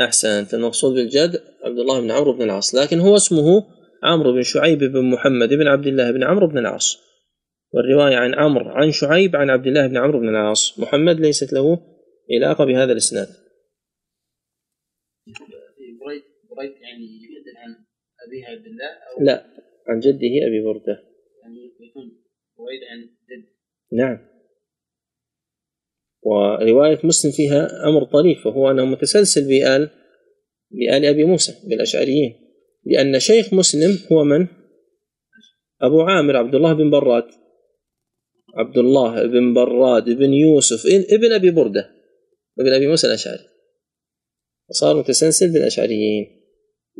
أحسنت. المقصود بالجد عبد الله بن عمرو بن العاص لكن هو اسمه عمرو بن شعيب بن محمد بن عبد الله بن عمرو بن العاص. والرواية عن عمرو عن شعيب عن عبد الله بن عمرو بن العاص. محمد ليست له علاقة بهذا الإسناد. بريد بريد يعني عن أبيه عبد الله أو لا عن جده أبي بردة. يعني يكون بريد عن جد نعم. ورواية مسلم فيها أمر طريف وهو أنه متسلسل بآل بآل أبي موسى بالأشعريين لأن شيخ مسلم هو من؟ أبو عامر عبد الله بن براد. عبد الله بن براد بن يوسف ابن أبي بردة ابن أبي موسى الأشعري. وصار متسلسل بالأشعريين.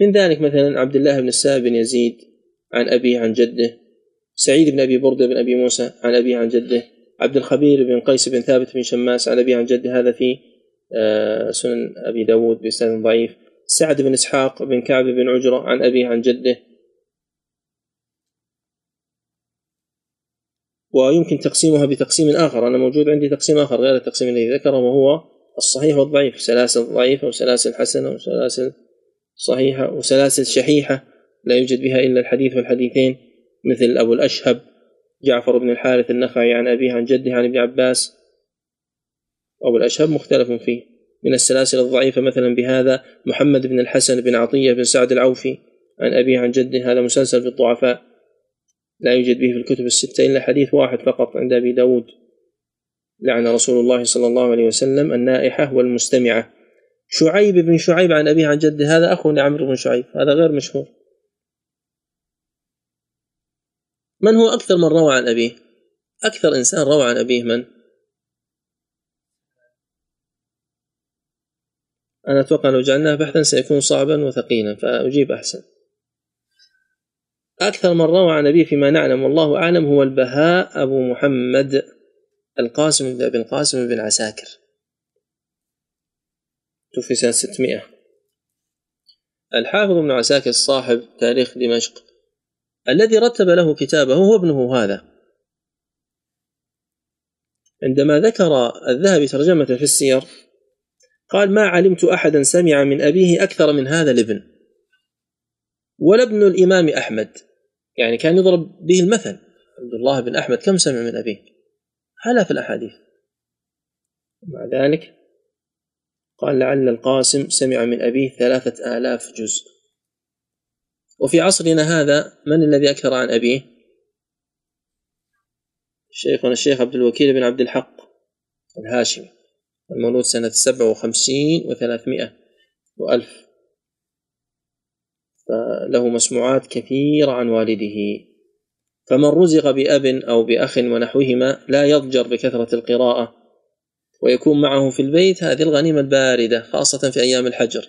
من ذلك مثلا عبد الله بن السائب بن يزيد عن أبيه عن جده. سعيد بن أبي بردة بن أبي موسى عن أبيه عن جده. عبد الخبير بن قيس بن ثابت بن شماس عن أبيه عن جده هذا في آه، سنن أبي داود بإسناد ضعيف. سعد بن إسحاق بن كعب بن عجرة عن أبيه عن جده. ويمكن تقسيمها بتقسيم آخر أنا موجود عندي تقسيم آخر غير التقسيم الذي ذكره وهو الصحيح والضعيف سلاسل ضعيفة وسلاسل حسنة وسلاسل صحيحة وسلاسل شحيحة لا يوجد بها إلا الحديث والحديثين مثل أبو الأشهب جعفر بن الحارث النخعي عن أبيه عن جده عن ابن عباس. أبو الأشهب مختلف فيه. من السلاسل الضعيفة مثلا بهذا محمد بن الحسن بن عطية بن سعد العوفي عن أبيه عن جده. هذا مسلسل في الضعفاء. لا يوجد به في الكتب الستة إلا حديث واحد فقط عند أبي داود. لعن رسول الله صلى الله عليه وسلم النائحة والمستمعة. شعيب بن شعيب عن أبيه عن جده. هذا أخو لعمرو بن شعيب. هذا غير مشهور. من هو أكثر من روى عن أبيه؟ أكثر إنسان روى عن أبيه من؟ أنا أتوقع لو جعلناه بحثا سيكون صعبا وثقيلا فأجيب أحسن. أكثر من روى عن أبيه فيما نعلم والله أعلم هو البهاء أبو محمد القاسم بن أبي القاسم بن عساكر. توفي سنة 600 الحافظ بن عساكر صاحب تاريخ دمشق الذي رتب له كتابه هو ابنه هذا. عندما ذكر الذهبي ترجمة في السير قال ما علمت أحدا سمع من أبيه أكثر من هذا الابن ولا ابن الإمام أحمد. يعني كان يضرب به المثل عبد الله بن أحمد كم سمع من أبيه؟ آلاف الأحاديث. مع ذلك قال لعل القاسم سمع من أبيه ثلاثة آلاف جزء. وفي عصرنا هذا من الذي أكثر عن أبيه؟ شيخنا الشيخ عبد الوكيل بن عبد الحق الهاشمي المولود سنة سبعة وخمسين وثلاثمائة وألف. فله مسموعات كثيرة عن والده. فمن رزق بأب أو بأخ ونحوهما لا يضجر بكثرة القراءة ويكون معه في البيت هذه الغنيمة الباردة خاصة في أيام الحجر.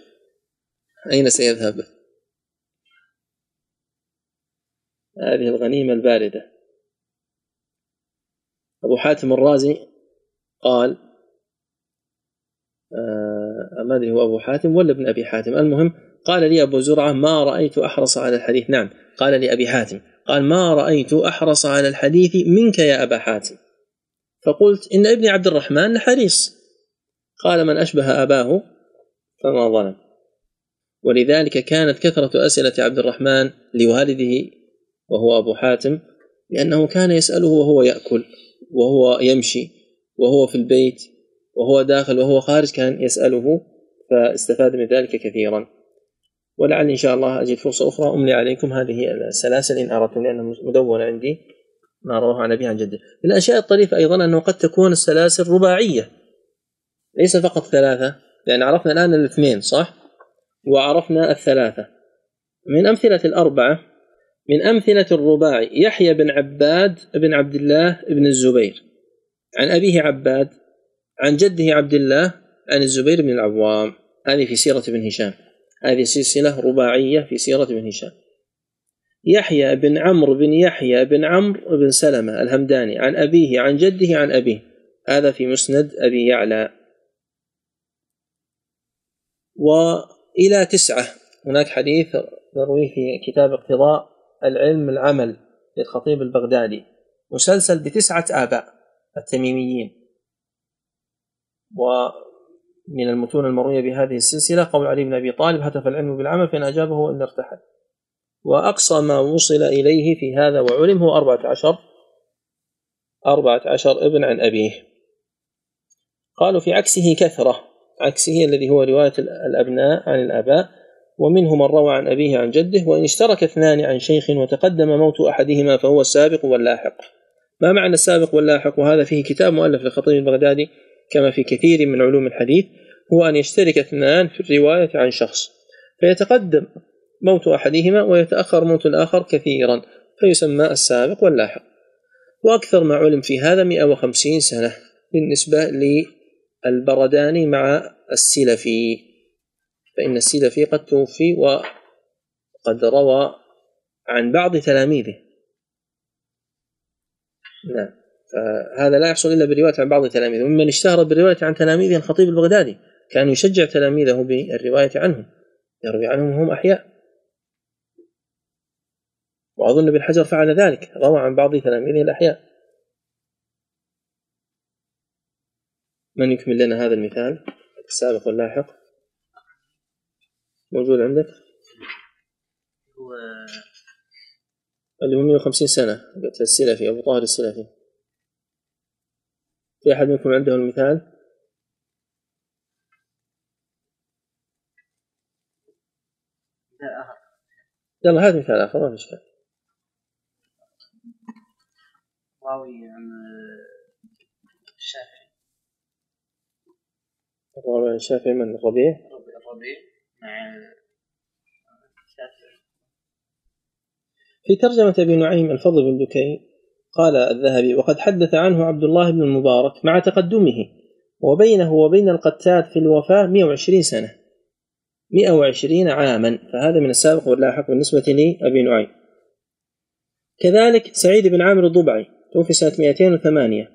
أين سيذهب؟ هذه الغنيمة الباردة. أبو حاتم الرازي قال آه ما أدري هو أبو حاتم ولا ابن أبي حاتم. المهم قال لي أبو زرعة ما رأيت أحرص على الحديث. نعم قال لي أبي حاتم قال ما رأيت أحرص على الحديث منك يا أبا حاتم. فقلت إن ابني عبد الرحمن حريص. قال من أشبه أباه فما ظلم. ولذلك كانت كثرة أسئلة عبد الرحمن لوالده وهو أبو حاتم لأنه كان يسأله وهو يأكل وهو يمشي وهو في البيت وهو داخل وهو خارج كان يسأله فاستفاد من ذلك كثيرا. ولعل إن شاء الله أجد فرصة أخرى أملي عليكم هذه السلاسل إن أردتم لأنها مدونة عندي ما رواه عن أبيه عن جده من الأشياء الطريفة أيضا أنه قد تكون السلاسل رباعية ليس فقط ثلاثة لأن عرفنا الآن الاثنين صح؟ وعرفنا الثلاثة. من أمثلة الأربعة من أمثلة الرباعي يحيى بن عباد بن عبد الله بن الزبير. عن أبيه عباد عن جده عبد الله عن الزبير بن العوام. هذه في سيرة ابن هشام. هذه سلسلة رباعية في سيرة ابن هشام. يحيى بن عمرو بن يحيى بن عمرو بن سلمة الهمداني. عن أبيه عن جده عن أبيه. هذا في مسند أبي يعلى. وإلى تسعة. هناك حديث نرويه في كتاب اقتضاء. العلم العمل للخطيب البغدادي. مسلسل بتسعة آباء التميميين. ومن المتون المروية بهذه السلسلة قول علي بن أبي طالب هتف العلم بالعمل فإن أجابه إن ارتحل. وأقصى ما وصل إليه في هذا وعلم هو أربعة عشر أربعة عشر ابن عن أبيه. قالوا في عكسه كثرة عكسه الذي هو رواية الأبناء عن الآباء ومنه من روى عن أبيه عن جده وإن اشترك اثنان عن شيخ وتقدم موت أحدهما فهو السابق واللاحق. ما معنى السابق واللاحق؟ وهذا فيه كتاب مؤلف للخطيب البغدادي كما في كثير من علوم الحديث هو أن يشترك اثنان في الرواية عن شخص. فيتقدم موت أحدهما ويتأخر موت الآخر كثيرا فيسمى السابق واللاحق. وأكثر ما علم في هذا 150 سنة بالنسبة للبرداني مع السلفي. فإن السلفي قد توفي وقد روى عن بعض تلاميذه. نعم. فهذا لا يحصل إلا بالرواية عن بعض تلاميذه. ممن اشتهر بالرواية عن تلاميذه الخطيب البغدادي كان يشجع تلاميذه بالرواية عنهم. يروي عنهم وهم أحياء. وأظن ابن حجر فعل ذلك روى عن بعض تلاميذه الأحياء. من يكمل لنا هذا المثال؟ السابق واللاحق. موجود عندك؟ هو اللي هو 150 سنة قلت السلفي أبو طاهر السلفي. في أحد منكم عنده المثال؟ يلا هات مثال آخر ما في إشكال راوي عن الشافعي. الراوي عن الشافعي من؟ الربيع الربيع مع الشافعي في ترجمة أبي نعيم الفضل بن دكين قال الذهبي وقد حدث عنه عبد الله بن المبارك مع تقدمه وبينه وبين القتاد في الوفاة 120 سنة 120 عاما فهذا من السابق واللاحق بالنسبة لأبي نعيم. كذلك سعيد بن عامر الضبعي توفي سنة 208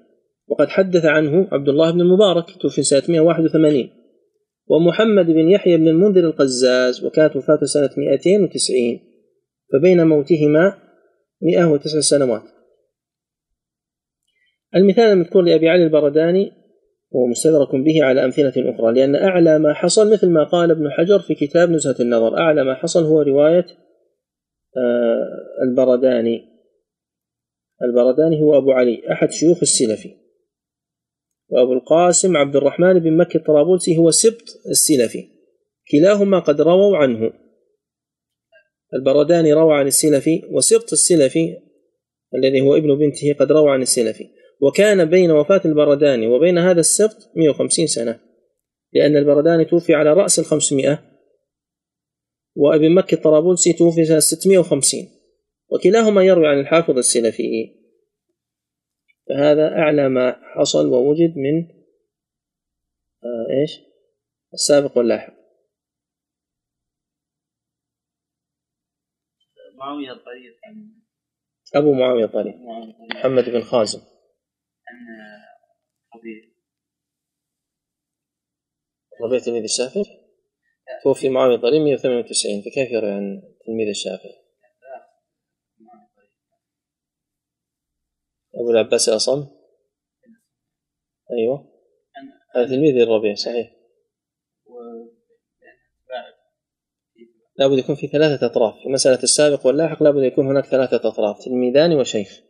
وقد حدث عنه عبد الله بن المبارك توفي سنة 181 ومحمد بن يحيى بن المنذر القزاز وكانت وفاته سنة 290 فبين موتهما 109 سنوات. المثال المذكور لأبي علي البرداني هو مستدرك به على أمثلة أخرى لأن أعلى ما حصل مثل ما قال ابن حجر في كتاب نزهة النظر. أعلى ما حصل هو رواية آه، البرداني. البرداني هو أبو علي أحد شيوخ السلفي. وأبو القاسم عبد الرحمن بن مكي الطرابلسي هو سبط السلفي. كلاهما قد رووا عنه. البرداني روى عن السلفي وسبط السلفي الذي هو ابن بنته قد روى عن السلفي. وكان بين وفاة البرداني وبين هذا السبط 150 سنة لأن البرداني توفي على رأس ال 500 وابن مكي الطرابلسي توفي سنة 650 وكلاهما يروي عن الحافظ السلفي فهذا أعلى ما حصل ووجد من آه إيش؟ السابق واللاحق. معاوية الطريق. أبو معاوية الطريق. محمد بن خازم. عن ربيع ربيع تلميذ الشافعي. توفي معاوية الطريق 198 فكيف يروي عن تلميذ الشافعي؟ أبو العباس الأصم أيوه. هذا تلميذ الربيع صحيح. لابد يكون في ثلاثة أطراف. في مسألة السابق واللاحق لابد يكون هناك ثلاثة أطراف تلميذان وشيخ.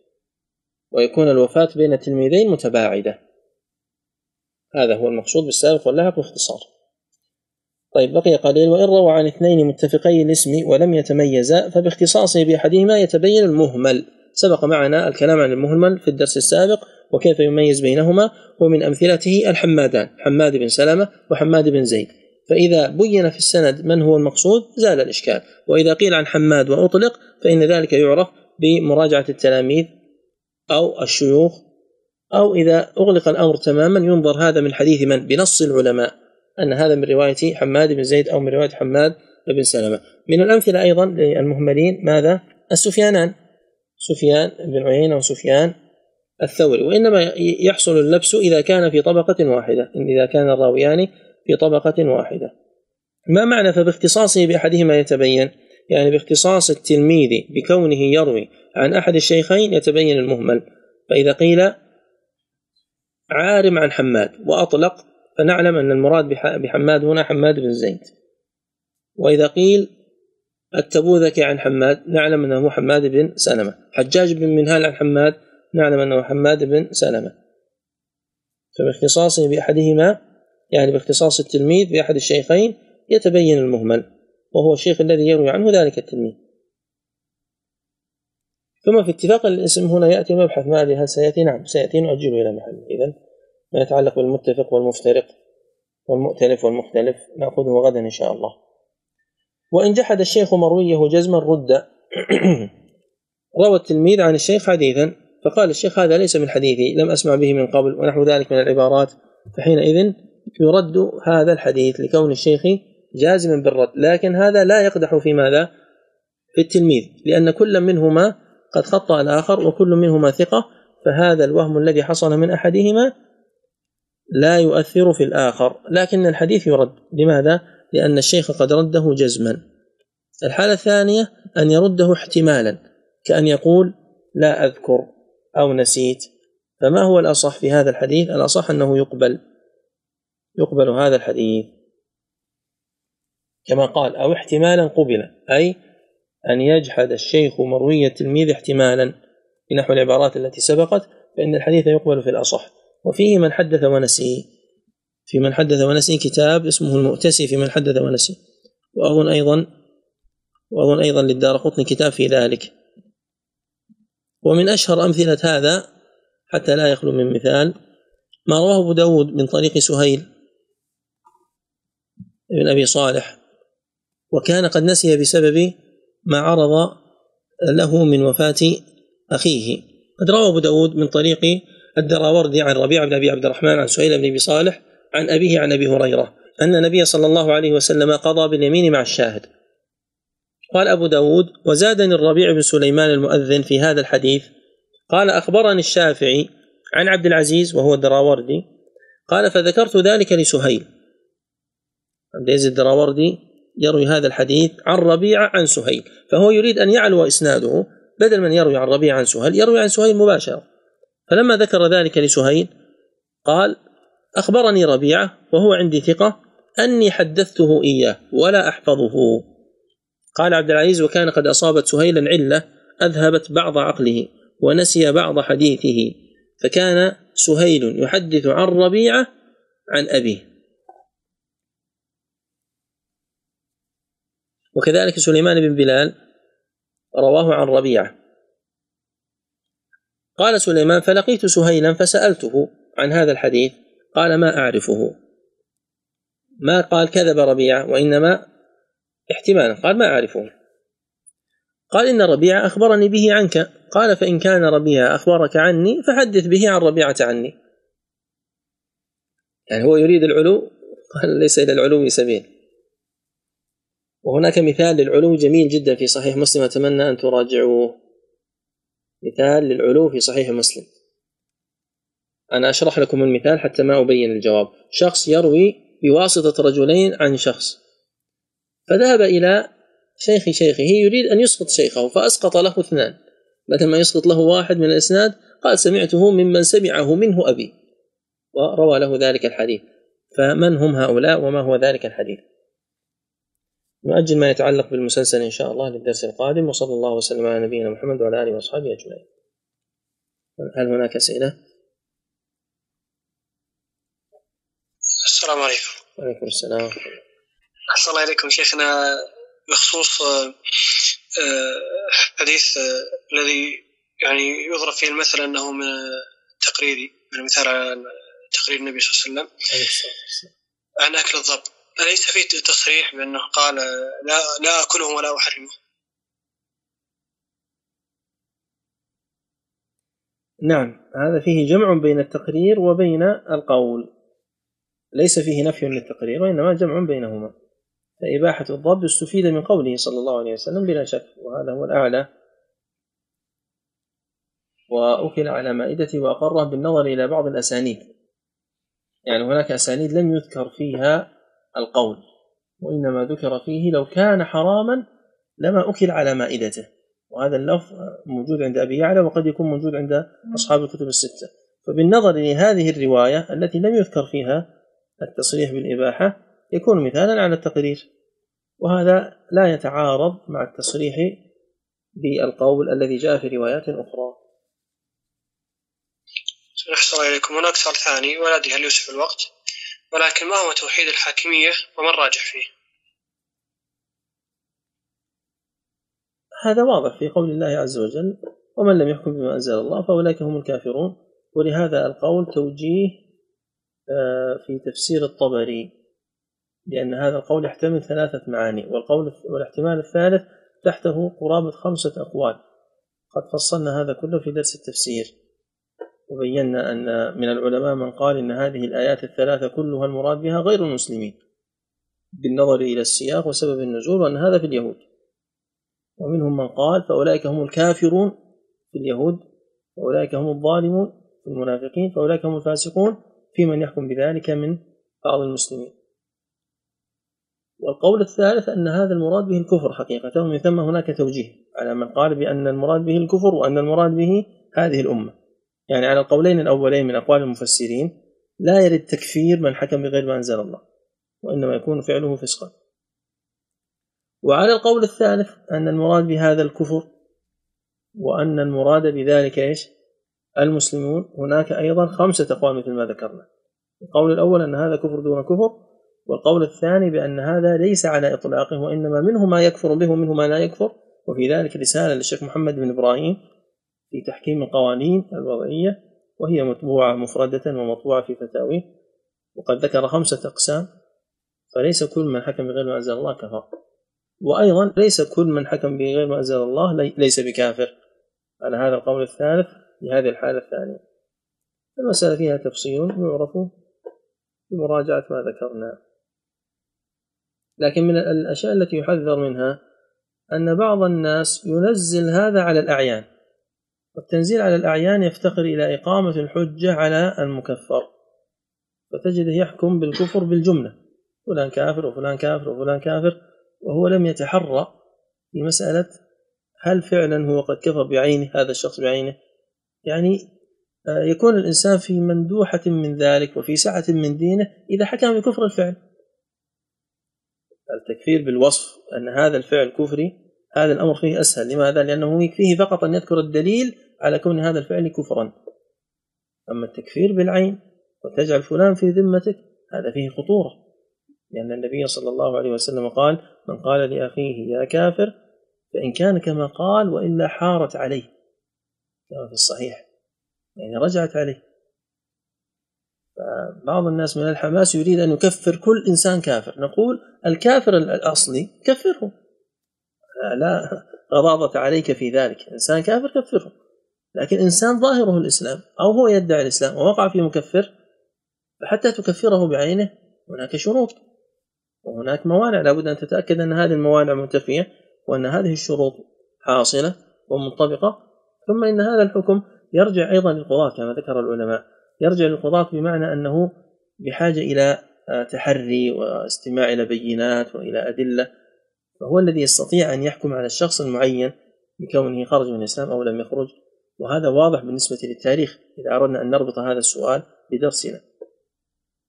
ويكون الوفاة بين التلميذين متباعدة. هذا هو المقصود بالسابق واللاحق باختصار. طيب بقي قليل. وإن روى عن اثنين متفقي الاسم ولم يتميزا فباختصاصه بأحدهما يتبين المهمل. سبق معنا الكلام عن المهمل في الدرس السابق وكيف يميز بينهما ومن أمثلته الحمادان حماد بن سلمة وحماد بن زيد. فإذا بين في السند من هو المقصود زال الإشكال. وإذا قيل عن حماد وأطلق فإن ذلك يعرف بمراجعة التلاميذ أو الشيوخ أو إذا أغلق الأمر تماما ينظر هذا من حديث من؟ بنص العلماء أن هذا من رواية حماد بن زيد أو من رواية حماد بن سلمة. من الأمثلة أيضا للمهملين ماذا؟ السفيانان. سفيان بن عيينة وسفيان الثوري وإنما يحصل اللبس إذا كان في طبقة واحدة إذا كان الراويان في طبقة واحدة. ما معنى فباختصاصه بأحدهما يتبين؟ يعني باختصاص التلميذ بكونه يروي عن أحد الشيخين يتبين المهمل. فإذا قيل عارم عن حماد وأطلق فنعلم أن المراد بحماد هنا حماد بن زيد. وإذا قيل التبوذكي عن حماد نعلم أنه حماد بن سلمة. حجاج بن منهال عن حماد نعلم أنه حماد بن سلمة. فباختصاصه بأحدهما يعني باختصاص التلميذ بأحد الشيخين يتبين المهمل وهو الشيخ الذي يروي عنه ذلك التلميذ. ثم في اتفاق الاسم هنا يأتي مبحث ما هل سيأتي؟ نعم سيأتي. نؤجله إلى محله إذا ما يتعلق بالمتفق والمفترق والمؤتلف والمختلف نأخذه غدا إن شاء الله. وإن جحد الشيخ مرويه جزما رد روى التلميذ عن الشيخ حديثا فقال الشيخ هذا ليس من حديثي لم أسمع به من قبل ونحو ذلك من العبارات. فحينئذ يرد هذا الحديث لكون الشيخ جازما بالرد. لكن هذا لا يقدح في ماذا؟ في التلميذ لأن كل منهما قد خطأ الآخر وكل منهما ثقة فهذا الوهم الذي حصل من أحدهما لا يؤثر في الآخر. لكن الحديث يرد. لماذا؟ لأن الشيخ قد رده جزما. الحالة الثانية أن يرده احتمالا كأن يقول لا أذكر أو نسيت. فما هو الأصح في هذا الحديث؟ الأصح أنه يقبل. يقبل هذا الحديث. كما قال أو احتمالا قبل أي أن يجحد الشيخ مروي التلميذ احتمالا بنحو العبارات التي سبقت فإن الحديث يقبل في الأصح. وفيه من حدث ونسي. في من حدث ونسي كتاب اسمه المؤتسي في من حدث ونسي. وأظن أيضا وأظن أيضا للدار قطني كتاب في ذلك. ومن أشهر أمثلة هذا حتى لا يخلو من مثال ما رواه أبو داود من طريق سهيل بن أبي صالح وكان قد نسي بسبب ما عرض له من وفاة أخيه. قد روى أبو داود من طريق الدراوردي عن ربيع بن أبي عبد الرحمن عن سهيل بن أبي صالح عن أبيه عن أبي هريرة أن النبي صلى الله عليه وسلم قضى باليمين مع الشاهد. قال أبو داود وزادني الربيع بن سليمان المؤذن في هذا الحديث. قال أخبرني الشافعي عن عبد العزيز وهو الدراوردي قال فذكرت ذلك لسهيل. عبد العزيز الدراوردي يروي هذا الحديث عن ربيعة عن سهيل فهو يريد أن يعلو إسناده بدل من يروي عن ربيعة عن سهيل يروي عن سهيل مباشرة. فلما ذكر ذلك لسهيل قال أخبرني ربيعة وهو عندي ثقة أني حدثته إياه ولا أحفظه. قال عبد العزيز وكان قد أصابت سهيلا علة أذهبت بعض عقله ونسي بعض حديثه فكان سهيل يحدث عن ربيعة عن أبيه. وكذلك سليمان بن بلال رواه عن ربيعة. قال سليمان فلقيت سهيلا فسألته عن هذا الحديث قال ما أعرفه. ما قال كذب ربيعة وإنما احتمالا قال ما أعرفه. قال إن ربيعة أخبرني به عنك. قال فإن كان ربيعة أخبرك عني فحدث به عن ربيعة عني. يعني هو يريد العلو؟ قال ليس إلى العلو سبيل. وهناك مثال للعلو جميل جدا في صحيح مسلم أتمنى أن تراجعوه. مثال للعلو في صحيح مسلم. أنا أشرح لكم المثال حتى ما أبين الجواب. شخص يروي بواسطة رجلين عن شخص. فذهب إلى شيخ شيخه يريد أن يسقط شيخه فأسقط له اثنان. بدل ما يسقط له واحد من الإسناد قال سمعته ممن سمعه منه أبي. وروى له ذلك الحديث. فمن هم هؤلاء وما هو ذلك الحديث؟ نؤجل ما يتعلق بالمسلسل إن شاء الله للدرس القادم وصلى الله وسلم على نبينا محمد وعلى آله وأصحابه أجمعين. هل هناك أسئلة؟ السلام عليكم. وعليكم السلام. أحسن الله إليكم شيخنا. بخصوص آه، آه، حديث آه، الذي يعني يضرب فيه المثل أنه من تقريري من مثال على تقرير النبي صلى الله عليه وسلم. عن أكل الضب. أليس في تصريح بأنه قال لا لا أكله ولا أحرمه؟ نعم هذا فيه جمع بين التقرير وبين القول. ليس فيه نفي للتقرير وإنما جمع بينهما. فإباحة الضب استفيد من قوله صلى الله عليه وسلم بلا شك وهذا هو الأعلى. وأكل على مائدته وأقره بالنظر إلى بعض الأسانيد. يعني هناك أسانيد لم يذكر فيها القول وإنما ذكر فيه لو كان حراما لما أكل على مائدته. وهذا اللفظ موجود عند أبي يعلى وقد يكون موجود عند أصحاب الكتب الستة. فبالنظر لهذه الرواية التي لم يذكر فيها التصريح بالإباحة يكون مثالا على التقرير وهذا لا يتعارض مع التصريح بالقول الذي جاء في روايات أخرى. أحسن إليكم هناك سؤال ثاني ولا أدري هل يوسف الوقت؟ ولكن ما هو توحيد الحاكمية وما الراجح فيه؟ هذا واضح في قول الله عز وجل ومن لم يحكم بما أنزل الله فأولئك هم الكافرون. ولهذا القول توجيه في تفسير الطبري لأن هذا القول يحتمل ثلاثة معاني والقول والاحتمال الثالث تحته قرابة خمسة أقوال. قد فصلنا هذا كله في درس التفسير. وبينا أن من العلماء من قال إن هذه الآيات الثلاثة كلها المراد بها غير المسلمين بالنظر إلى السياق وسبب النزول وأن هذا في اليهود. ومنهم من قال فأولئك هم الكافرون في اليهود وأولئك هم الظالمون في المنافقين فأولئك هم الفاسقون في من يحكم بذلك من بعض المسلمين. والقول الثالث أن هذا المراد به الكفر حقيقة ومن ثم هناك توجيه على من قال بأن المراد به الكفر وأن المراد به هذه الأمة. يعني على القولين الأولين من أقوال المفسرين لا يرد تكفير من حكم بغير ما أنزل الله وإنما يكون فعله فسقا. وعلى القول الثالث أن المراد بهذا الكفر وأن المراد بذلك إيش؟ المسلمون هناك أيضا خمسة أقوال مثل ما ذكرنا. القول الأول أن هذا كفر دون كفر والقول الثاني بأن هذا ليس على إطلاقه وإنما منه ما يكفر به ومنه ما لا يكفر. وفي ذلك رسالة للشيخ محمد بن إبراهيم في تحكيم القوانين الوضعية وهي مطبوعة مفردة ومطبوعة في فتاويه. وقد ذكر خمسة أقسام فليس كل من حكم بغير ما أنزل الله كفر. وأيضا ليس كل من حكم بغير ما أنزل الله ليس بكافر. على هذا القول الثالث في هذه الحالة الثانية. المسألة فيها تفصيل يعرف بمراجعة ما ذكرنا. لكن من الأشياء التي يحذر منها أن بعض الناس ينزل هذا على الأعيان. والتنزيل على الأعيان يفتقر إلى إقامة الحجة على المكفر. فتجده يحكم بالكفر بالجملة. فلان كافر وفلان كافر وفلان كافر وهو لم يتحرى في مسألة هل فعلا هو قد كفر بعينه هذا الشخص بعينه. يعني آه، يكون الإنسان في مندوحة من ذلك وفي سعة من دينه إذا حكم بكفر الفعل. التكفير بالوصف أن هذا الفعل كفري هذا الأمر فيه أسهل. لماذا؟ لأنه يكفيه فقط أن يذكر الدليل على كون هذا الفعل كفرا. أما التكفير بالعين وتجعل فلان في ذمتك هذا فيه خطورة. لأن النبي صلى الله عليه وسلم قال من قال لأخيه يا كافر فإن كان كما قال وإلا حارت عليه. كما في الصحيح. يعني رجعت عليه. فبعض الناس من الحماس يريد أن يكفر كل إنسان كافر. نقول الكافر الأصلي كفره لا غضاضة عليك في ذلك. إنسان كافر كفره لكن إنسان ظاهره الإسلام أو هو يدعي الإسلام ووقع في مكفر فحتى تكفره بعينه هناك شروط. وهناك موانع. لابد أن تتأكد أن هذه الموانع منتفية وأن هذه الشروط حاصلة ومنطبقة ثم إن هذا الحكم يرجع أيضا للقضاة كما ذكر العلماء. يرجع للقضاة بمعنى أنه بحاجة إلى تحري واستماع إلى بينات وإلى أدلة. فهو الذي يستطيع أن يحكم على الشخص المعين بكونه خرج من الإسلام أو لم يخرج. وهذا واضح بالنسبة للتاريخ إذا أردنا أن نربط هذا السؤال بدرسنا.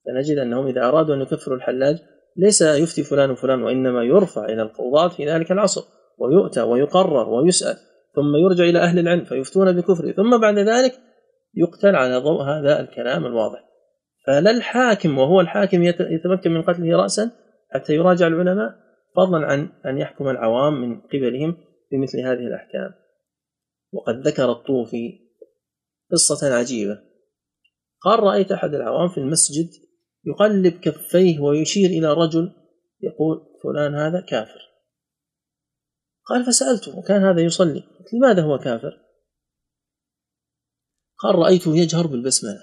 فنجد أنهم إذا أرادوا أن يكفروا الحلاج ليس يفتي فلان وفلان وإنما يرفع إلى القضاة في ذلك العصر ويؤتى ويقرر ويسأل. ثم يرجع إلى أهل العلم فيفتون بكفره. ثم بعد ذلك يقتل على ضوء هذا الكلام الواضح. فلا الحاكم وهو الحاكم يتمكن من قتله رأسا حتى يراجع العلماء فضلا عن أن يحكم العوام من قبلهم بمثل هذه الأحكام. وقد ذكر الطوفي قصة عجيبة. قال رأيت أحد العوام في المسجد يقلب كفيه ويشير إلى رجل يقول فلان هذا كافر. قال فسألته وكان هذا يصلي. لماذا هو كافر؟ قال رأيته يجهر بالبسملة.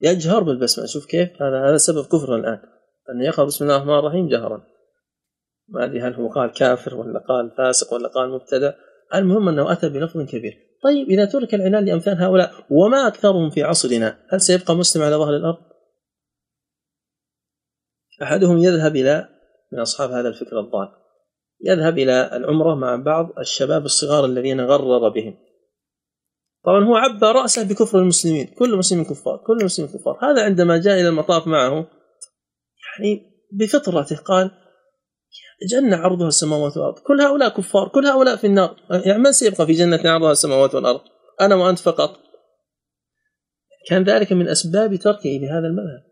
يجهر بالبسملة. شوف كيف؟ هذا هذا سبب كفره الآن. أن يقرأ بسم الله الرحمن الرحيم جهرا. ما أدري هل هو قال كافر ولا قال فاسق ولا قال مبتدع المهم أنه أتى بلفظ كبير. طيب إذا ترك العنان لأمثال هؤلاء وما أكثرهم في عصرنا هل سيبقى مسلم على ظهر الأرض؟ أحدهم يذهب إلى من أصحاب هذا الفكر الضال. يذهب إلى العمرة مع بعض الشباب الصغار الذين غرر بهم. طبعا هو عبى رأسه بكفر المسلمين. كل مسلم كفار كل مسلم كفار. هذا عندما جاء إلى المطاف معه يعني بفطرته قال جنة عرضها السماوات والأرض. كل هؤلاء كفار كل هؤلاء في النار. يعني من سيبقى في جنة عرضها السماوات والأرض؟ أنا وأنت فقط. كان ذلك من أسباب تركه لهذا المذهب.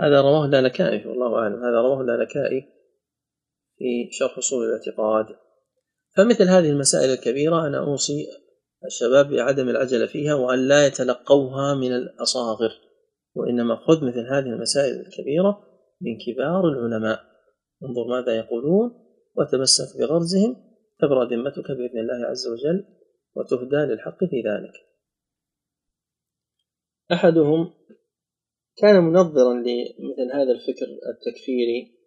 هذا رواه اللالكائي والله أعلم. هذا رواه اللالكائي في شرح أصول الاعتقاد. فمثل هذه المسائل الكبيرة أنا أوصي الشباب بعدم العجلة فيها وأن لا يتلقوها من الأصاغر وإنما خذ مثل هذه المسائل الكبيرة من كبار العلماء. انظر ماذا يقولون وتمسك بغرزهم تبرأ ذمتك بإذن الله عز وجل وتهدى للحق في ذلك. أحدهم كان منظرا لمثل هذا الفكر التكفيري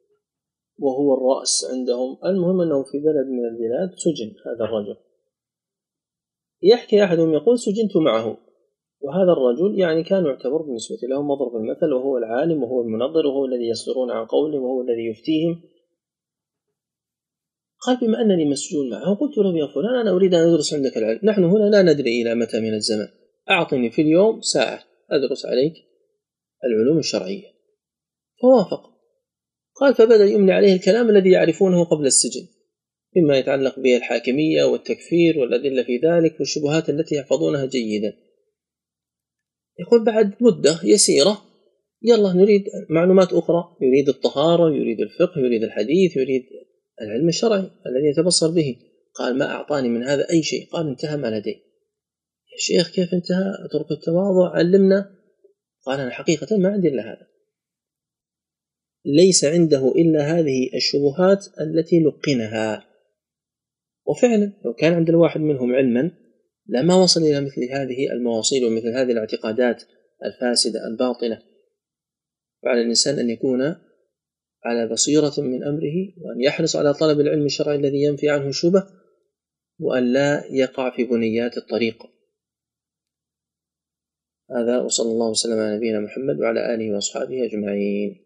وهو الرأس عندهم. المهم أنه في بلد من البلاد سجن هذا الرجل. يحكي أحدهم يقول سجنت معه. وهذا الرجل يعني كان يعتبر بالنسبة له مضرب المثل وهو العالم وهو المنظر وهو الذي يصدرون عن قوله وهو الذي يفتيهم. قال بما أنني مسجون معه قلت له يا فلان أنا أريد أن أدرس عندك العلم. نحن هنا لا ندري إلى متى من الزمن. أعطني في اليوم ساعة أدرس عليك العلوم الشرعية. فوافق. قال فبدأ يملي عليه الكلام الذي يعرفونه قبل السجن مما يتعلق بالحاكمية والتكفير والأدلة في ذلك والشبهات التي يحفظونها جيدا. يقول بعد مدة يسيرة يلا نريد معلومات أخرى يريد الطهارة يريد الفقه يريد الحديث يريد العلم الشرعي الذي يتبصر به. قال ما أعطاني من هذا أي شيء؟ قال انتهى ما لدي. يا شيخ كيف انتهى اترك التواضع؟ علمنا. قال أنا حقيقة ما عندي إلا هذا. ليس عنده إلا هذه الشبهات التي لقنها. وفعلا لو كان عند الواحد منهم علما لما وصل إلى مثل هذه المواصيل ومثل هذه الاعتقادات الفاسدة الباطلة. وعلى الإنسان أن يكون على بصيرة من أمره وأن يحرص على طلب العلم الشرعي الذي ينفي عنه الشبه وأن لا يقع في بنيات الطريق. هذا وصلى الله وسلم على نبينا محمد وعلى آله وأصحابه أجمعين.